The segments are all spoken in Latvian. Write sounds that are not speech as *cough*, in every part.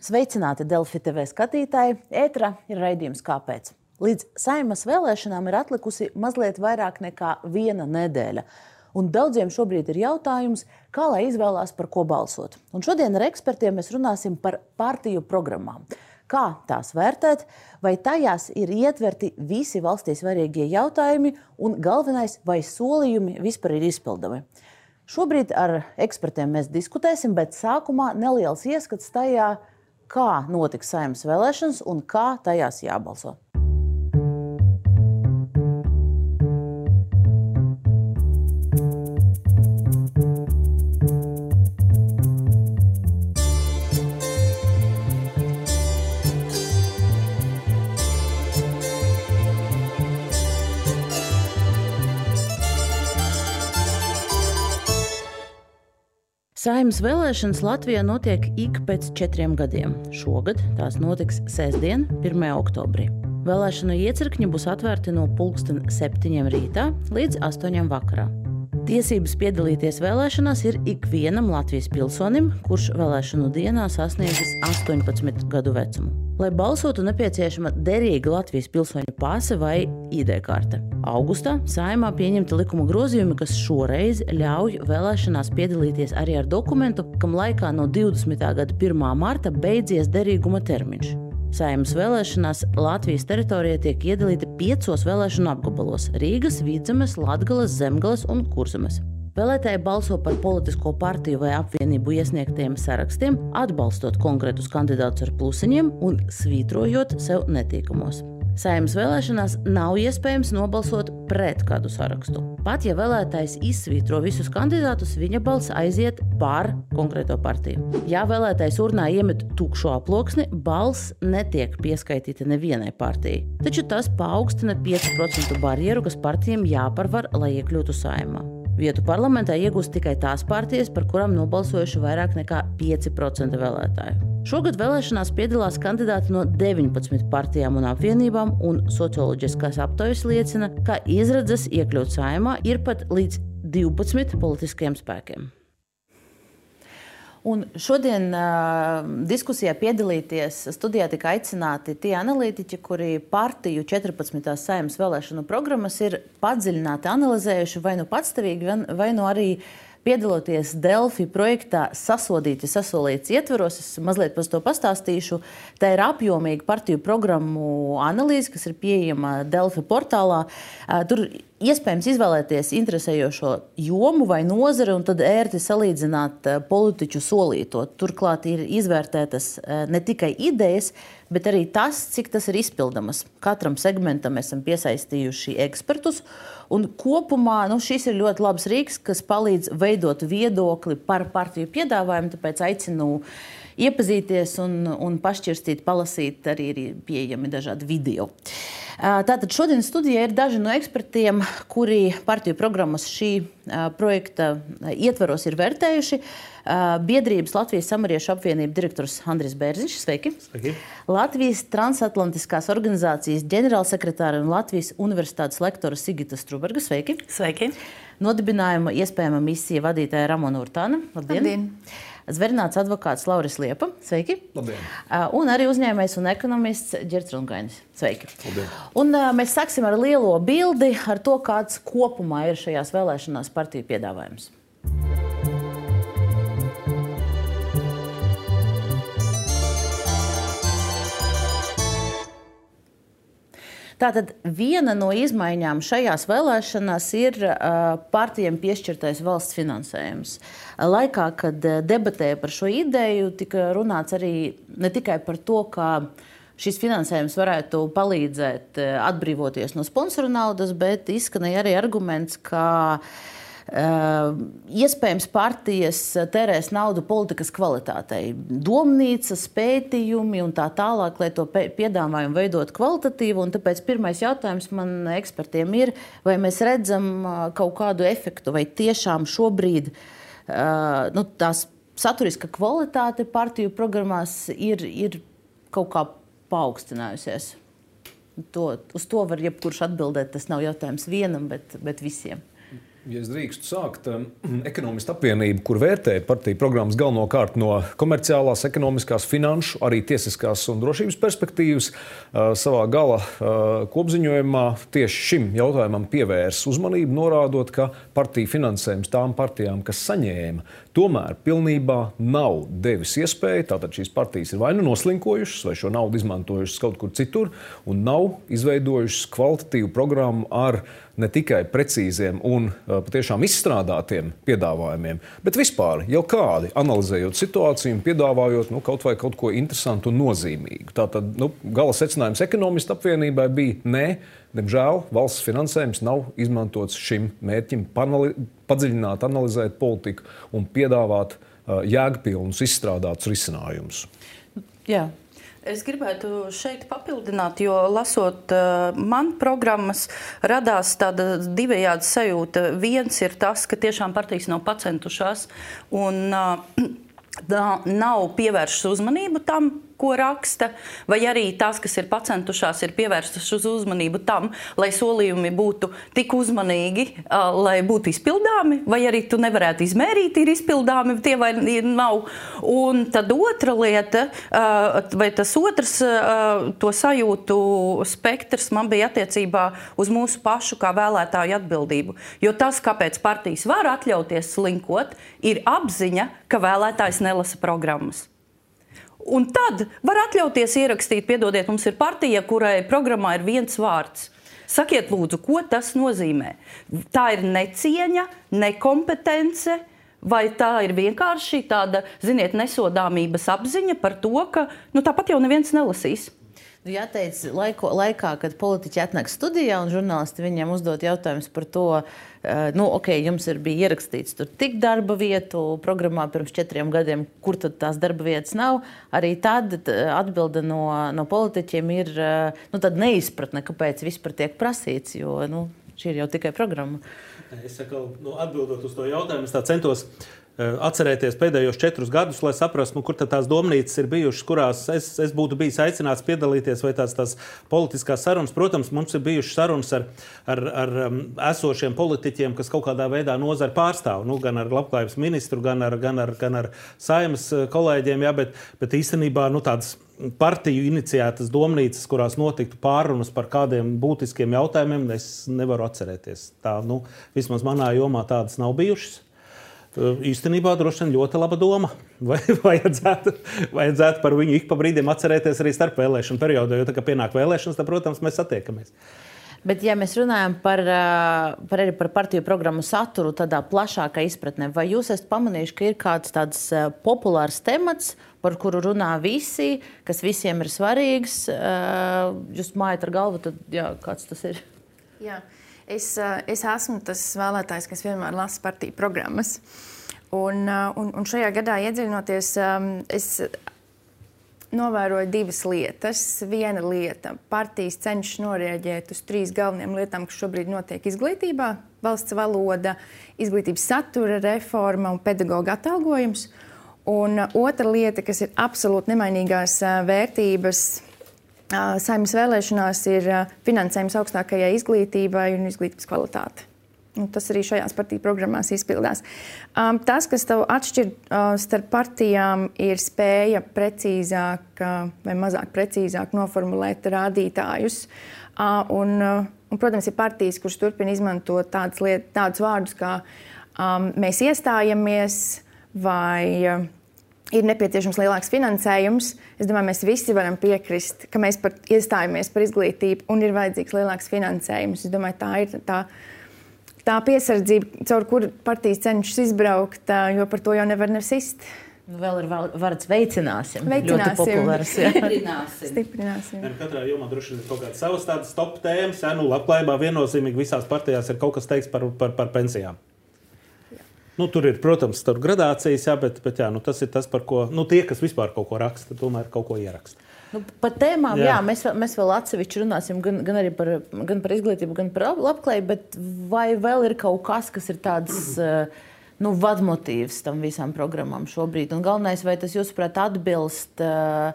Sveicināti Delfi TV skatītāji! Ētra ir raidījums Kāpēc? Līdz saimas vēlēšanām ir atlikusi mazliet vairāk nekā viena nedēļa. Un daudziem šobrīd ir jautājums, kā lai izvēlās par ko balsot. Un šodien ar ekspertiem mēs runāsim par partiju programmām. Kā tās vērtēt, vai tajās ir ietverti visi valstī svarīgie jautājumi, un galvenais, vai solījumi vispār ir izpildami. Šobrīd ar ekspertiem mēs diskutēsim, bet sākumā neliels ieskats tajā, kā notiks saimnes vēlēšanas un kā tajās jābalso. Saimnes vēlēšanas Latvijā notiek ik pēc četriem gadiem. Šogad tās notiks sestdien, 1. oktobrī. Vēlēšanu iecirkņi būs atvērti no 7.00 rītā līdz 8.00 vakarā. Tiesības piedalīties vēlēšanās ir ikvienam Latvijas pilsonim, kurš vēlēšanu dienā sasniedzis 18 gadu vecumu. Lai balsotu, nepieciešama derīga Latvijas pilsoņu pase vai ID karte. Augustā saimā pieņemta likuma grozījumi, kas šoreiz ļauj vēlēšanās piedalīties arī ar dokumentu, kam laikā no 20. gada 1. marta beidzies derīguma termiņš. Saimnes vēlēšanās Latvijas teritorijā tiek iedalīta piecos vēlēšanu apgabalos - Rīgas, Vidzemes, Latgales, Zemgales un Kurzemes. Vēlētāji balso par politisko partiju vai apvienību iesniegtiem sarakstiem, atbalstot konkrētus kandidātus ar plusiņiem un svītrojot sev netīkamos. Saimnes vēlēšanās nav iespējams nobalsot pret kādu sarakstu. Pat ja vēlētājs izsvītro visus kandidātus, viņa balss aiziet pār konkrēto partiju. Ja vēlētājs urnā iemet tukšu aploksni, balss netiek pieskaitīta nevienai partijai. Taču tas paaugstina 5% barjeru, kas partijām jāparvar, lai iekļūtu saimā. Vietu parlamentā iegūst tikai tās partijas, par kurām nobalsojuši vairāk nekā 5% vēlētāju. Šogad vēlēšanās piedalās kandidāti no 19 partijām un apvienībām, un socioloģiskās aptaujas liecina, ka izredzes iekļūt saimā ir pat līdz 12 politiskajiem spēkiem. Un šodien uh, diskusijā piedalīties studijā tika aicināti tie analītiķi, kuri partiju 14. saimnes vēlēšanu programmas ir padziļināti analizējuši vai nu patstāvīgi, vai nu arī piedaloties Delfi projektā Sasodīti, sasolīts ietveros. Es mazliet par to pastāstīšu. Tā ir apjomīga partiju programmu analīze, kas ir pieejama Delfi portālā. Tur iespējams izvēlēties interesējošo jomu vai nozari un tad ērti salīdzināt eh, politiķu solīto. Turklāt ir izvērtētas eh, ne tikai idejas, bet arī tas, cik tas ir izpildamas. Katram segmentam esam piesaistījuši ekspertus. Un kopumā nu, šis ir ļoti labs rīks, kas palīdz veidot viedokli par partiju piedāvājumu. Tāpēc aicinu iepazīties un, un pašķirstīt, palasīt. Arī ir pieejami dažādi video. Tātad šodien studijā ir daži no ekspertiem, kuri partiju programmas šī projekta ietvaros ir vērtējuši. Biedrības Latvijas samariešu apvienība direktors Andris Bērziņš. Sveiki. Sveiki! Latvijas transatlantiskās organizācijas ģenerālsekretāra un Latvijas universitātes lektora Sigita Struberga. Sveiki! Sveiki! Nodibinājuma iespējama misija vadītāja Ramona Urtāna. Labdien! Labdien. Zvērnāts advokāts Lauris Liepa. Sveiki! Labdien. Un arī uzņēmējs un ekonomists Girts Rungainis. Sveiki! Labdien. Un, mēs sāksim ar lielo bildi, ar to, kāds kopumā ir šajās vēlēšanās partiju piedāvājums. Tātad viena no izmaiņām šajās vēlēšanās ir partijiem piešķirtais valsts finansējums. Laikā, kad debatēja par šo ideju, tika runāts arī ne tikai par to, ka šis finansējums varētu palīdzēt atbrīvoties no sponsoru naudas, bet izskanēja arī arguments, ka Iespējams, partijas terēs naudu politikas kvalitātei. Domnīcas, pētījumi un tā tālāk, lai to piedāvājumu veidot kvalitatīvu. Tāpēc pirmais jautājums man ekspertiem ir, vai mēs redzam kaut kādu efektu, vai tiešām šobrīd nu, tās saturiska kvalitāte partiju programmās ir, ir kaut kā paaugstinājusies. To, uz to var jebkurš atbildēt. Tas nav jautājums vienam, bet, bet visiem. Ja es drīkstu sākt, um, *clears throat* ekonomistu apvienība, kur vērtē partiju programmas galvenokārt no komerciālās, ekonomiskās, finanšu, arī tiesiskās un drošības perspektīvas, uh, savā gala uh, kopziņojumā tieši šim jautājumam pievērs uzmanību, norādot, ka partiju finansējums tām partijām, kas saņēma, tomēr pilnībā nav devis iespēju. Tātad šīs partijas ir vai nu noslinkojušas, vai šo naudu izmantojušas kaut kur citur, un nav izveidojušas kvalitatīvu programmu ar ne tikai precīziem un patiešām izstrādātiem piedāvājumiem, bet vispār jau kādi analizējot situāciju un piedāvājot nu, kaut vai kaut ko interesantu un nozīmīgu. Tātad nu, gala secinājums ekonomistu apvienībai bija nē. Diemžēl valsts finansējums nav izmantots šim mērķim, padziļināt, analizēt politiku un piedāvāt uh, jēgpilnus, izstrādātus risinājumus. Jā, Es gribētu šeit papildināt, jo lasot uh, man programmas, radās tāda divējāda sajūta. Viens ir tas, ka tiešām partijas nav pacentušās un uh, *clears throat* nav pievēršas uzmanību tam, ko raksta, vai arī tās, kas ir pacentušās, ir pievērstas uz uzmanību tam, lai solījumi būtu tik uzmanīgi, lai būtu izpildāmi, vai arī tu nevarētu izmērīt, ir izpildāmi tie vai nav. Un tad otra lieta, vai tas otrs to sajūtu spektrs man bija attiecībā uz mūsu pašu kā vēlētāju atbildību. Jo tas, kāpēc partijas var atļauties slinkot, ir apziņa, ka vēlētājs nelasa programmas. Un tad var atļauties ierakstīt, piedodiet, mums ir partija, kurai programmā ir viens vārds. Sakiet, lūdzu, ko tas nozīmē? Tā ir necieņa, nekompetence, vai tā ir vienkārši tāda, ziniet, nesodāmības apziņa par to, ka nu, tāpat jau neviens nelasīs. Nu, jāteic, laiko, laikā, kad politiķi atnāk studijā un žurnālisti viņiem uzdod jautājumus par to, uh, nu, ok, jums ir bija ierakstīts tur tik darba vietu programmā pirms četriem gadiem, kur tad tās darba vietas nav. Arī tad atbilde no, no politiķiem ir uh, nu, neizpratne, kāpēc vispār tiek prasīts, jo nu, šī ir jau tikai programma. Es saku, nu, atbildot uz to jautājumu, es centos uh, Eh, atcerēties pēdējos četrus gadus, lai saprastu, nu, kur tās domnīcas ir bijušas, kurās es, es būtu bijis aicināts piedalīties, vai tās, tās politiskās sarunas. Protams, mums ir bijušas sarunas ar, ar, ar um, esošiem politiķiem, kas kaut kādā veidā nozari pārstāv. Nu, gan ar labklājības ministru, gan ar, gan ar, gan ar saimas eh, kolēģiem, jā, bet, bet īstenībā nu, tādas partiju iniciētas domnīcas, kurās notiktu pārunas par kādiem būtiskiem jautājumiem, es nevaru atcerēties. Tā, nu, vismaz manā jomā tādas nav bijušas īstenībā droši vien ļoti laba doma. *laughs* Vai vajadzētu, vajadzētu par viņu ik pa brīdim atcerēties arī starp vēlēšanu periodu, jo, kad pienāk vēlēšanas, tad, protams, mēs satiekamies. Bet, ja mēs runājam par, par, par partiju programmu saturu, tādā plašākā izpratnē, vai jūs esat pamanījuši, ka ir kāds tāds populārs temats, par kuru runā visi, kas visiem ir svarīgs? Jūs mājat ar galvu, tad jā, kāds tas ir? Jā. Es, es esmu tas vēlētājs, kas vienmēr lasa partiju programmas. Un, un, un šajā gadā iedziļinoties, es novēroju divas lietas. Viena lieta - partijas cenšas norēģēt uz trīs galvenajām lietām, kas šobrīd notiek izglītībā - valsts valoda, izglītības satura reforma un pedagoģa atalgojums. Un otra lieta, kas ir absolūti nemainīgās vērtības, Saimnes vēlēšanās ir finansējums augstākajai izglītībai un izglītības kvalitātei. Un tas arī šajās partiju programmās izpildās. Um, tas, kas tev atšķir uh, starp partijām, ir spēja precīzāk uh, vai mazāk precīzāk noformulēt rādītājus. Uh, un, uh, un, protams, ir partijas, kuras turpina izmantot tādas liet, tādus vārdus kā um, mēs iestājamies vai uh, ir nepieciešams lielāks finansējums. Es domāju, mēs visi varam piekrist, ka mēs par, iestājamies par izglītību un ir vajadzīgs lielāks finansējums. Es domāju, tā ir tā, tā piesardzība, caur kuru partijas cenšas izbraukt, jo par to jau nevar nesist. Nu, vēl ir vārds veicināsim. Veicināsim. Ļoti populārs. Stiprināsim. Stiprināsim. Katrā jomā droši vien ir kaut kādas savas tādas top tēmas. Ja, nu, labklājībā viennozīmīgi visās partijās ir kaut kas teikts par, par, par pensijām. Nu, tur ir, protams, tur gradācijas, jā, bet, bet jā, nu, tas ir tas, par ko nu, tie, kas vispār kaut ko raksta, tomēr kaut ko ieraksta. Nu, par tēmām, jā. jā, mēs, mēs vēl atsevišķi runāsim gan, gan par, gan par izglītību, gan par labklājību, bet vai vēl ir kaut kas, kas ir tāds eh, nu, vadmotīvs tam visām programmām šobrīd? Un galvenais, vai tas, jūsuprāt, atbilst uh,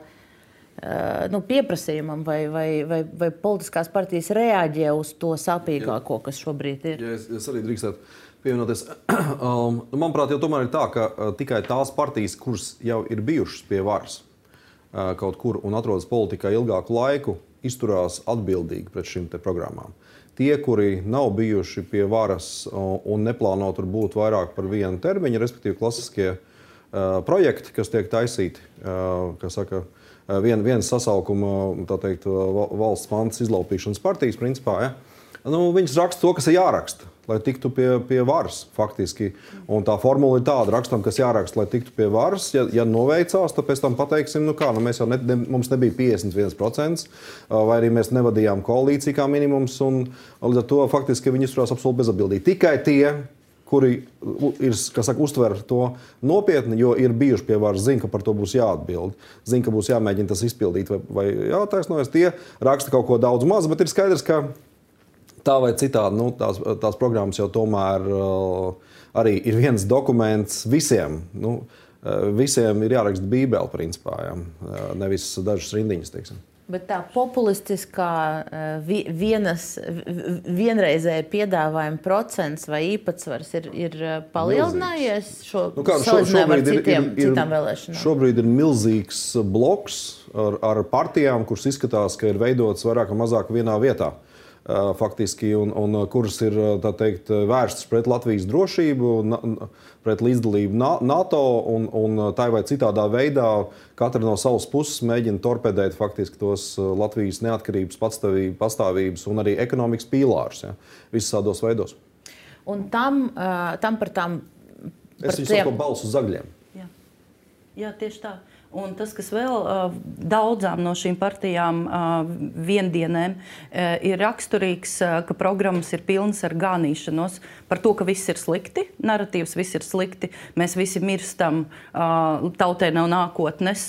nu, pieprasījumam, vai, vai, vai, vai politiskās partijas reaģē uz to sāpīgāko, kas šobrīd ir? Ja es, es arī drīkstētu pievienoties. *clears throat* Um, nu, manuprāt, jau tomēr ir tā, ka uh, tikai tās partijas, kuras jau ir bijušas pie varas uh, kaut kur un atrodas politikā ilgāku laiku, izturās atbildīgi pret šīm programmām. Tie, kuri nav bijuši pie varas uh, un neplāno tur būt vairāk par vienu termiņu, respektīvi klasiskie uh, projekti, kas tiek taisīti, uh, kas saka, uh, vien, viens sasaukuma teikt, valsts pants izlaupīšanas partijas principā. Ja? Nu, viņas raksta to, kas ir jāraksta lai tiktu pie, pie varas. Faktiski. Un tā formula ir tāda, rakstam, kas jāraksta, lai tiktu pie varas. Ja, ja noveicās, tad pēc tam pateiksim, nu kā, nu mēs jau ne, ne, mums nebija 51%, vai arī mēs nevadījām koalīciju kā minimums. Un, līdz ar to faktiski viņi izturās absolūti bezatbildīgi. Tikai tie, kuri ir, saka, uztver to nopietni, jo ir bijuši pie varas, zina, ka par to būs jāatbild. Zina, ka būs jāmēģina tas izpildīt, vai, vai jātaisnojas. Tie raksta kaut ko daudz maz, bet ir skaidrs, ka tā vai citādi, nu, tās, tās programmas jau tomēr uh, arī ir viens dokuments visiem. Nu, uh, visiem ir jāraksta Bībele, principā, ja? Uh, nevis dažas rindiņas. Teiksim. Bet tā populistiskā vienas, vienreizēja piedāvājuma procents vai īpatsvars ir, ir palielinājies šo nu kā, šo, šobrīd ar citiem, ir, ir, citām vēlēšanām? Šobrīd ir milzīgs bloks ar, ar partijām, kuras izskatās, ka ir veidotas vairāk vai mazāk vienā vietā. Faktiski, un, un kuras ir teikt, vērstas pret Latvijas drošību, pret līdzdalību NATO un, un tā vai citādā veidā katra no savas puses mēģina torpedēt faktiski tos Latvijas neatkarības, pastāvības un arī ekonomikas pīlārus ja, visādos veidos. Un tam, tam par tām. Par es viņu tiem... balsu zagļiem. Jā. Jā, tieši tā. Uh, Un tas, kas vēl daudzām no šīm partijām viendienēm ir raksturīgs, ka programmas ir pilnas ar gānīšanos par to, ka viss ir slikti, narratīvs viss ir slikti, mēs visi mirstam, tautai nav nākotnes.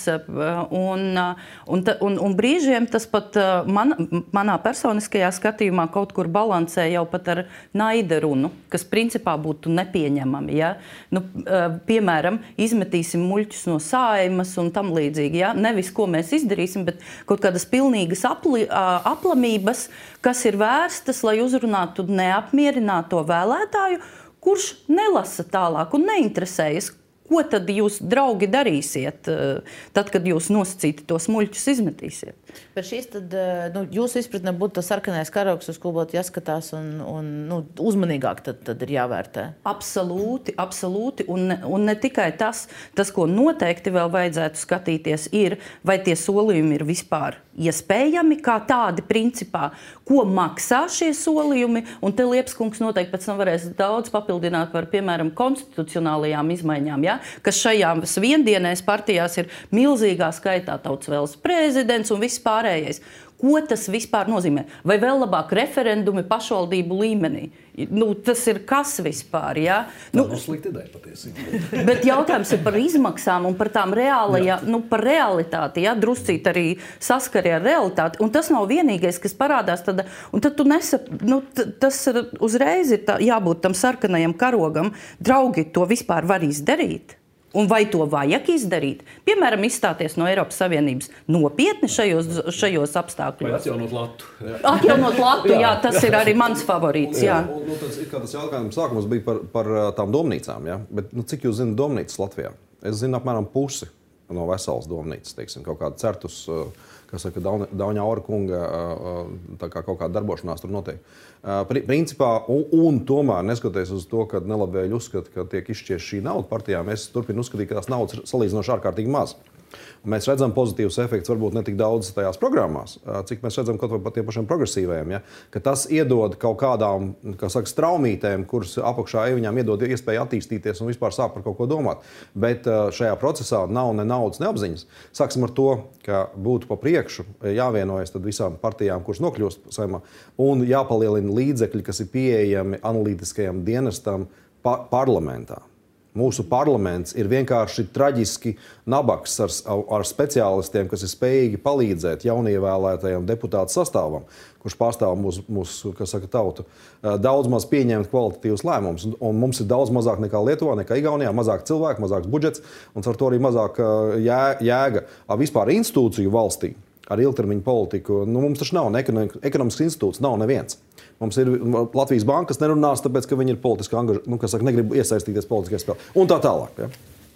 Un, un, un, un brīžiem tas pat man, manā personiskajā skatījumā kaut kur balansē jau pat ar naida runu, kas principā būtu nepieņemami. Ja? Nu, piemēram, izmetīsim muļķus no sājumas un tam līdzīgi. Ja? Nevis ko mēs izdarīsim, bet kaut kādas pilnīgas apli, aplamības, kas ir vērstas, lai uzrunātu neapmierināto vēlētāju, kurš nelasa tālāk un neinteresējas, Ko tad jūs, draugi, darīsiet, eh, tad, kad jūs nosacīti tos muļķus izmetīsiet? Par šīs tad, eh, nu, jūsu izpratnē būtu tas sarkanais karoks, uz ko būtu jāskatās un, un nu, uzmanīgāk tad, tad ir jāvērtē. Absolūti, absolūti. Un, un ne tikai tas, tas, ko noteikti vēl vajadzētu skatīties, ir, vai tie solījumi ir vispār iespējami, kā tādi principā, ko maksā šie solījumi. Un te Liepskungs noteikti pēc tam varēs daudz papildināt par, piemēram, konstitucionālajām izmaiņām, ja? Kas šajās viendienēs partijās ir milzīgā skaitā tautas vēlas prezidents un viss pārējais. Ko tas vispār nozīmē? Vai vēl labāk referendumi pašvaldību līmenī? Nu, tas ir kas vispār? Ja? Nu, tā nav slikta ideja patiesībā. *laughs* bet jautājums ir par izmaksām un par tām reālajām, nu, par realitāti. Ja? Druscīt arī saskari ar realitāti. Un tas nav vienīgais, kas parādās. Tad, tad nesap, nu, tas ir uzreiz ir tā, jābūt tam sarkanajam karogam. Draugi to vispār var izdarīt. Un vai to vajag izdarīt? Piemēram, izstāties no Eiropas Savienības nopietni šajos, šajos apstākļos. Vai atjaunot Latu. Jā. Atjaunot Latu, jā, jā, tas ir arī mans favorīts. Jā. Jā. Nu, tas, tas jautājums sākumos bija par, par tām domnīcām. Ja? Bet, nu, cik jūs zināt domnīcas Latvijā? Es zinu apmēram pusi no veselas domnīcas, teiksim, kaut kāda certus. Uh, kas saka, Dauņa Aura kunga kā kaut kāda darbošanās tur notiek. Principā, un, un tomēr, neskatoties uz to, ka nelabvēlīgi uzskata, ka tiek izšķiesta šī nauda partijām, es turpinu uzskatīt, ka tās naudas ir salīdzinoši ārkārtīgi maz. Mēs redzam pozitīvus efektus, varbūt ne tik daudz tajās programmās, cik mēs redzam kaut vai par tiem pašiem progresīvajiem. Ja? Ka tas iedod kaut kādām kā saka, straumītēm, kuras apakšā viņām iedod iespēju attīstīties un vispār sākt par kaut ko domāt. Bet šajā procesā nav ne naudas, ne apziņas. Sāksim ar to, ka būtu pa priekšu jāvienojas visām partijām, kuras nokļūst saimā, un jāpalielina līdzekļi, kas ir pieejami analītiskajam dienestam pa parlamentā. Mūsu parlaments ir vienkārši traģiski nabaks ar, ar speciālistiem, kas ir spējīgi palīdzēt jaunievēlētajam deputātu sastāvam, kurš pārstāv mūsu, mūsu saka, tautu, daudz maz pieņemt kvalitatīvus lēmumus. Mums ir daudz mazāk nekā Lietuvā, nekā Igaunijā, mazāk cilvēku, mazāks budžets un ar to arī mazāk jēga vispār institūciju valstī ar ilgtermiņa politiku. Nu, mums taču nav ne ekonomisks institūts, nav neviens. Mums ir Latvijas banka, kas nerunās, tāpēc, ka viņi ir politiski angažēti, nu, kas saka, negrib iesaistīties politiskajā spēlē. Un tā tālāk. Ja.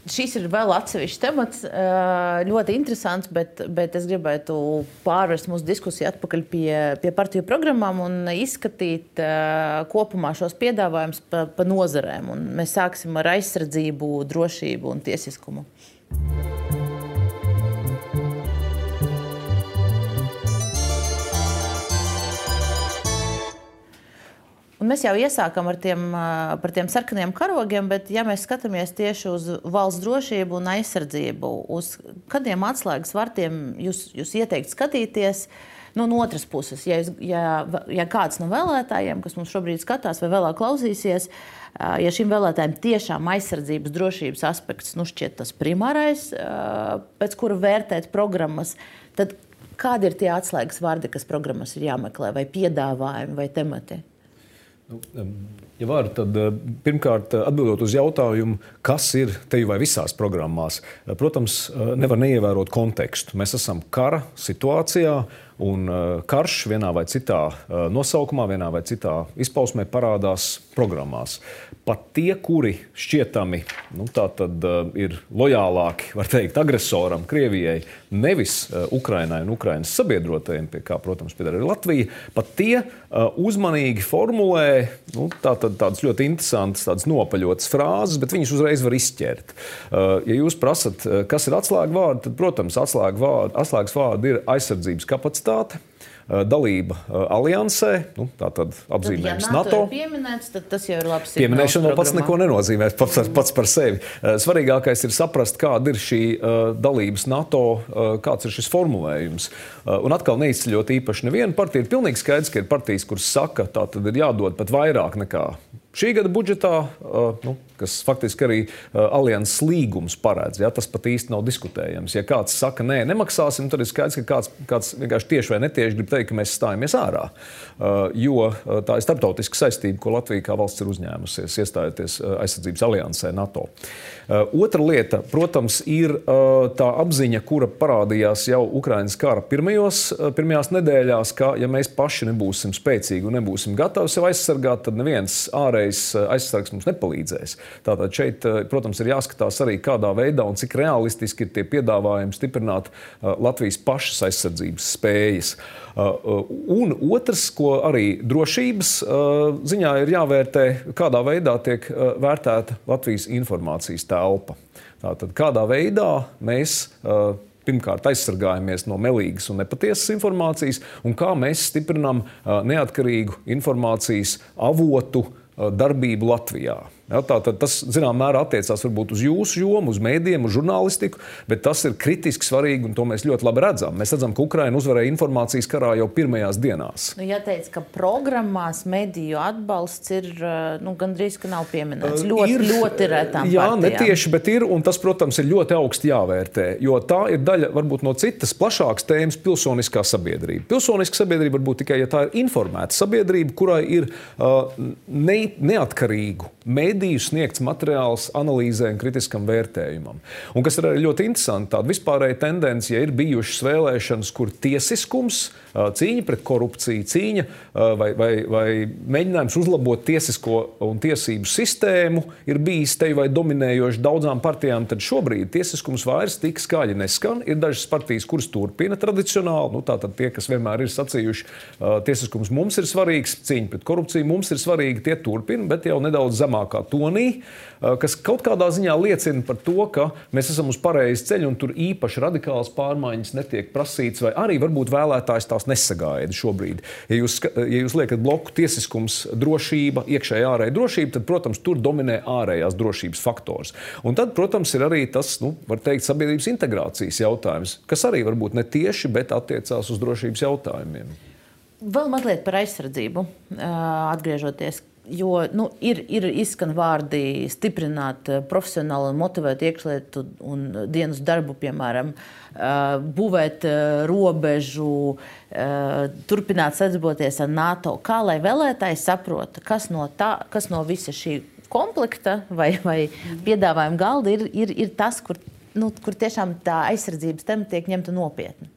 Šis ir vēl atsevišķs temats, ļoti interesants, bet, bet es gribētu pārvērst mūsu diskusiju atpakaļ pie, pie partiju programmām un izskatīt kopumā šos piedāvājumus pa, pa nozarēm. Un mēs sāksim ar aizsardzību, drošību un tiesiskumu. Un mēs jau iesākām ar tiem, par tiem sarkaniem karogiem, bet, ja mēs skatāmies tieši uz valsts drošību un aizsardzību, uz kādiem atslēgas vārtiem jūs, jūs ieteikt skatīties, nu, no otras puses, ja, ja, ja kāds no vēlētājiem, kas mums šobrīd skatās vai vēlāk klausīsies, ja šim vēlētājiem tiešām aizsardzības drošības aspekts nu, šķiet tas primārais, pēc kura vērtēt programmas, tad kādi ir tie atslēgas vārdi, kas programmas ir jāmeklē, vai piedāvājumi, vai temati? Nu, ja var, tad eh, pirmkārt, eh, atbildot uz jautājumu, kas ir te vai visās programmās, eh, protams, nevar neievērot kontekstu. Mēs esam kara situācijā, un karš vienā vai citā nosaukumā, vienā vai citā izpausmē parādās programmās pat tie, kuri šķietami nu, tad, uh, ir lojālāki teikt, agresoram, Krievijai, nevis Ukrainai un Ukraiņas sabiedrotajiem, pie kā, protams, pieder arī Latvija, pat tie uzmanīgi formulē nu, tā, tad, tādas ļoti interesantas, tādas nopaļotas frāzes, bet viņas uzreiz var izķert. Ja jūs prasat, kas ir atslēga vārdi, tad, protams, atslēgas vārdi ir aizsardzības kapacitāte. Eh, dalība aliansē, nu, tātad apzīmējums tad, ja NATO. NATO pieminēts, tad tas jau ir labs. Pieminēšana vēl pats neko nenozīmē pats, pats par sevi. Svarīgākais ir saprast, kāda ir šī dalības NATO, kāds ir šis formulējums. Un atkal neizceļot īpaši nevienu partiju, ir pilnīgi skaidrs, ka ir partijas, kuras saka, tā tad ir jādod pat vairāk nekā šī gada budžetā. Nu, kas faktiski arī alianses līgums paredz. Ja, tas pat īsti nav diskutējams. Ja kāds saka, nē, nemaksāsim, tad ir skaidrs, ka kāds, kāds vienkārši tieši vai netieši grib teikt, ka mēs stājamies ārā. Uh, jo uh, tā ir starptautiska saistība, ko Latvija kā valsts ir uzņēmusies, iestājoties uh, aizsardzības aliansē NATO. Otra lieta, protams, ir tā apziņa, kura parādījās jau Ukraiņas kara pirmajos, pirmajās nedēļās, ka, ja mēs paši nebūsim spēcīgi un nebūsim gatavi sev aizsargāt, tad neviens ārējs aizsargs mums nepalīdzēs. Tātad šeit, eh, protams, ir jāskatās arī, kādā veidā un cik realistiski ir tie piedāvājumi stiprināt eh, Latvijas pašas aizsardzības spējas. Eh, un otrs, ko arī drošības ziņā ir jāvērtē, kādā veidā tiek vērtēta Latvijas informācijas telpa. Tātad, kādā veidā mēs pirmkārt aizsargājamies no melīgas un nepatiesas informācijas, un kā mēs stiprinām neatkarīgu informācijas avotu darbību Latvijā. Ja, tā, tas, zināmā mērā, attiecās varbūt uz jūsu jomu, uz mēdījiem, uz žurnālistiku, bet tas ir kritiski svarīgi, un to mēs ļoti labi redzam. Mēs redzam, ka Ukraina uzvarēja informācijas karā jau pirmajās dienās. Nu, jāteic, ka programmās mediju atbalsts ir nu, gandrīz nav pieminēts. Ļoti, ir, ļoti retām. Jā, partijām. netieši, bet ir, un tas, protams, ir ļoti augsti jāvērtē, jo tā ir daļa varbūt no citas plašākas tēmas - pilsoniskā sabiedrība. Pilsoniska sabiedrība var būt tikai, ja tā ir informēta sabiedrība, kurai ir uh, ne, neatkarīgu mediju mediju sniegts materiāls analīzē un kritiskam vērtējumam. Un kas ir arī ļoti interesanti, tāda vispārēja tendence, ir bijušas vēlēšanas, kur tiesiskums, cīņa pret korupciju, cīņa vai, vai, vai mēģinājums uzlabot tiesisko un tiesību sistēmu ir bijis te vai dominējoši daudzām partijām, tad šobrīd tiesiskums vairs tik skaļi neskan. Ir dažas partijas, kuras turpina tradicionāli, nu, tātad tie, kas vienmēr ir sacījuši, tiesiskums mums ir svarīgs, cīņa pret korupciju mums ir svarīga, tie turpina, bet jau nedaudz zemākā tonī, kas kaut kādā ziņā liecina par to, ka mēs esam uz pareizes ceļa un tur īpaši radikālas pārmaiņas netiek prasītas, vai arī varbūt vēlētājs tās nesagaida šobrīd. Ja jūs, ja jūs liekat bloku tiesiskums, drošība, iekšējā ārējā drošība, tad, protams, tur dominē ārējās drošības faktors. Un tad, protams, ir arī tas, nu, var teikt, sabiedrības integrācijas jautājums, kas arī varbūt ne tieši, bet attiecās uz drošības jautājumiem. Vēl mazliet par aizsardzību, atgriežoties Jo nu, ir, ir izskan vārdi stiprināt eh, profesionālu un motivētu iekšlietu un dienas darbu, piemēram, eh, būvēt eh, robežu, turpināt sadarboties ar NATO. Kā lai vēlētāji saprota, kas no, tā, kas no visa šī komplekta vai, vai piedāvājuma galda ir, ir, ir tas, kur, nu, kur tiešām tā aizsardzības tēma tiek ņemta nopietni?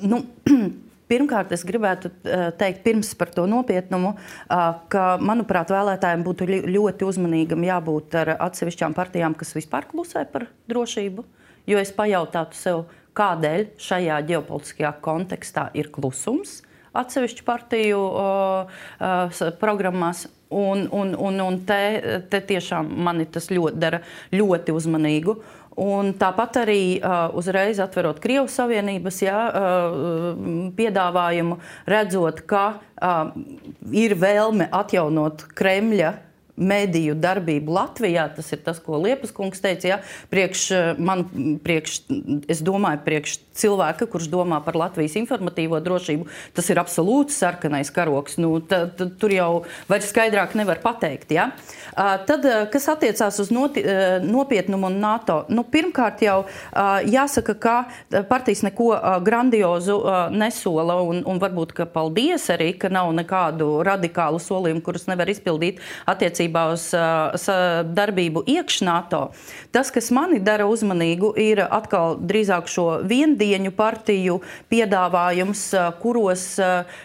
Nu, *clears throat* Pirmkārt, es gribētu teikt, pirms par to nopietnumu, ka, manuprāt, vēlētājiem būtu ļoti uzmanīgam jābūt ar atsevišķām partijām, kas vispār klusē par drošību. Jo es pajautātu sev, kādēļ šajā ģeopolitiskajā kontekstā ir klusums atsevišķu partiju uh, programmās. Un, un, un, un te, te tiešām mani tas ļoti dara ļoti uzmanīgu. Un tāpat arī uh, uzreiz atverot Krievijas Savienības jā, uh, piedāvājumu, redzot, ka uh, ir vēlme atjaunot Kremļa mediju darbību Latvijā. Tas ir tas, ko Liepas kungs teica. Ja? Priekš, man, priekš, es domāju, priekš cilvēka, kurš domā par Latvijas informatīvo drošību, tas ir absolūts sarkanais karoks. Nu, tad, tad, tur jau vairs skaidrāk nevar pateikt. Ja? Tad, kas attiecās uz noti, nopietnumu un NATO, nu, pirmkārt jau jāsaka, ka partijas neko grandiozu nesola un, un varbūt, ka paldies arī, ka nav nekādu radikālu solījumu, kurus nevar izpildīt attiecībā uz darbību iekš NATO. Tas, kas mani dara uzmanīgu, ir atkal drīzāk šo viendienas viļņu partiju piedāvājums, kuros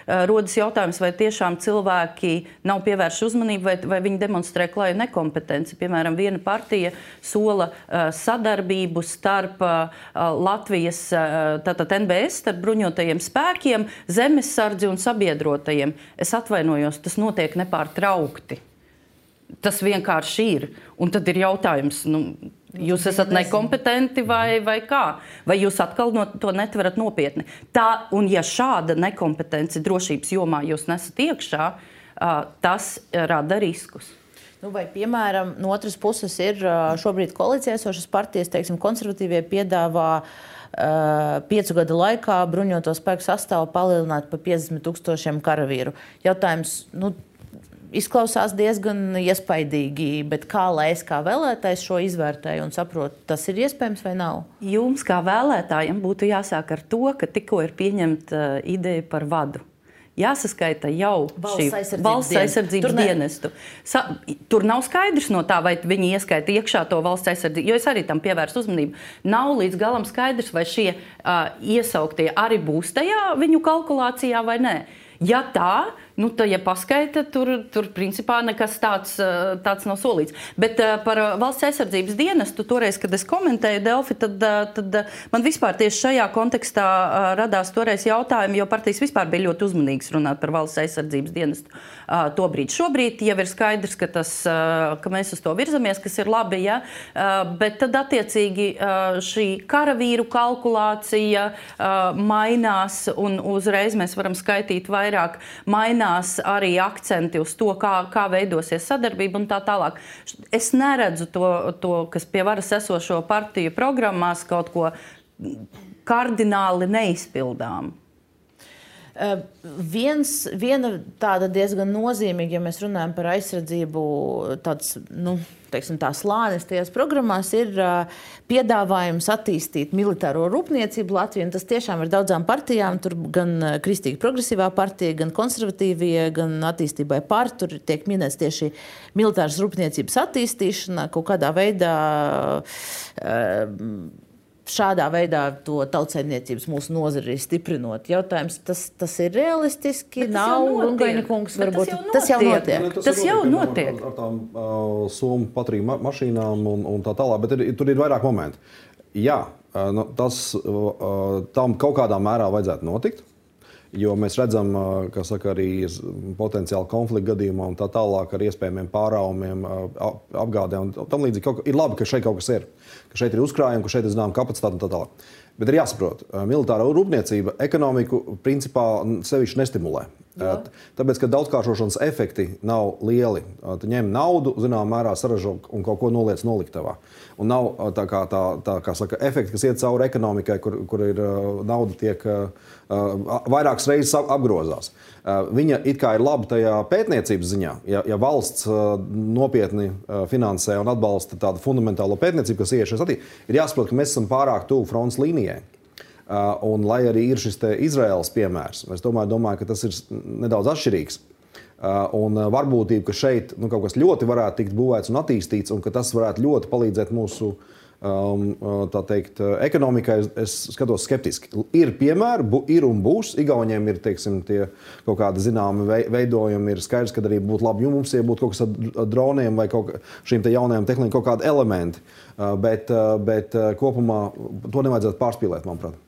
rodas jautājums, vai tiešām cilvēki nav pievērši uzmanību, vai, vai viņi demonstrē klaju nekompetenci. Piemēram, viena partija sola sadarbību starp Latvijas tātad NBS, starp bruņotajiem spēkiem, zemesardzi un sabiedrotajiem. Es atvainojos, tas notiek nepārtraukti. Tas vienkārši ir. Un tad ir jautājums, nu, Jūs esat nekompetenti vai, vai kā? Vai jūs atkal no to netverat nopietni? Tā, un ja šāda nekompetence drošības jomā jūs nesat iekšā, tas rada riskus. Nu, vai, piemēram, no otras puses ir šobrīd koalīcijā esošas partijas, teiksim, konservatīvie piedāvā piecu gadu laikā bruņoto spēku sastāvu palielināt par 50 tūkstošiem karavīru. Jautājums, nu, izklausās diezgan iespaidīgi, bet kā lai es kā vēlētājs šo izvērtēju un saprotu, tas ir iespējams vai nav? Jums kā vēlētājiem būtu jāsāk ar to, ka tikko ir pieņemta uh, ideja par vadu jāsaskaita jau valsts aizsardzības, valsts aizsardzības tur dienestu. Sa, tur nav skaidrs no tā, vai viņi ieskaita iekšā to valsts aizsardzību, jo es arī tam pievērstu uzmanību. Nav līdz galam skaidrs, vai šie uh, iesauktie arī būs tajā viņu kalkulācijā vai nē. Ja tā, Nu, tā, ja paskaita, tur, tur principā nekas tāds, eh, tāds nav solīts. Bet uh, par eh, valsts aizsardzības dienestu, toreiz, kad es komentēju Delfi, tad, tad man vispār tieši šajā kontekstā radās toreiz jautājumi, jo partijas vispār bija ļoti uzmanīgas runāt par valsts aizsardzības dienestu. Tobrīd. Šobrīd jau ir skaidrs, ka, tas, ka mēs uz to virzamies, kas ir labi, ja? bet tad attiecīgi šī karavīru kalkulācija mainās un uzreiz mēs varam skaitīt vairāk. Mainās mainās arī akcenti uz to, kā, kā veidosies sadarbība un tā tālāk. Es neredzu to, to kas pie varas esošo partiju programmās kaut ko kardināli neizpildām. Uh, viens, viena tāda diezgan nozīmīga, ja mēs runājam par aizsardzību, tāds, nu, teiksim, tā slānis tajās programmās ir uh, piedāvājums attīstīt militāro rūpniecību Latvijā. Tas tiešām ir daudzām partijām, tur gan Kristīga progresīvā partija, gan konservatīvie, gan attīstībai pār. Tur tiek minēts tieši militāras rūpniecības attīstīšana kaut kādā veidā. Uh, šādā veidā to tautsēmniecības mūsu nozari stiprinot. Jautājums, tas, tas ir realistiski, Bet nav Rungaina kungs, varbūt tas jau notiek. Tas, tas jau notiek. Ar, ar tām uh, somu patriju ma mašīnām un, un tā tālāk, bet ir, tur ir vairāk momentu. Jā, nu, tas uh, tam kaut kādā mērā vajadzētu notikt. Jo mēs redzam, ka saka, arī potenciāli konflikta gadījumā un tā tālāk ar iespējamiem pārāvumiem, apgādēm un tam līdzīgi. Ir labi, ka šeit kaut kas ir. Ka šeit ir uzkrājumi, ka šeit ir zināma kapacitāte un tā tālāk. Bet ir jāsaprot, ka militārā rūpniecība ekonomiku principā sevišķi nestimulē. Jā. Tāpēc, ka daudzkāršošanas efekti nav lieli. Tu ņem naudu, zināmā mērā saražo un kaut ko noliec noliktavā. Un nav tā kā, tā, tā kā saka, efekti, kas iet cauri ekonomikai, kur, kur ir nauda tiek vairākas reizes apgrozās. Viņa it kā ir laba tajā pētniecības ziņā. Ja, ja valsts nopietni finansē un atbalsta tādu fundamentālo pētniecību, kas ieiešas attīstībā, ir jāsaprot, ka mēs esam pārāk tuvu fronts līnijai. Uh, un, lai arī ir šis Izraels piemērs, es domāju, domāju, ka tas ir nedaudz atšķirīgs. Uh, un uh, varbūtība, ka šeit nu, kaut kas ļoti varētu tikt būvēts un attīstīts, un ka tas varētu ļoti palīdzēt mūsu um, tā teikt, ekonomikai es skatos skeptiski. Ir piemēri, bu, ir un būs. Igauniem ir teiksim, kaut kādi zināmi veidojumi, ir skaidrs, ka arī būtu labi, ja mums būtu kaut kas ar droniem vai kaut šīm jaunajām tehnoloģijām, kaut kādi elementi. Bet, bet kopumā to nevajadzētu pārspīlēt, manuprāt.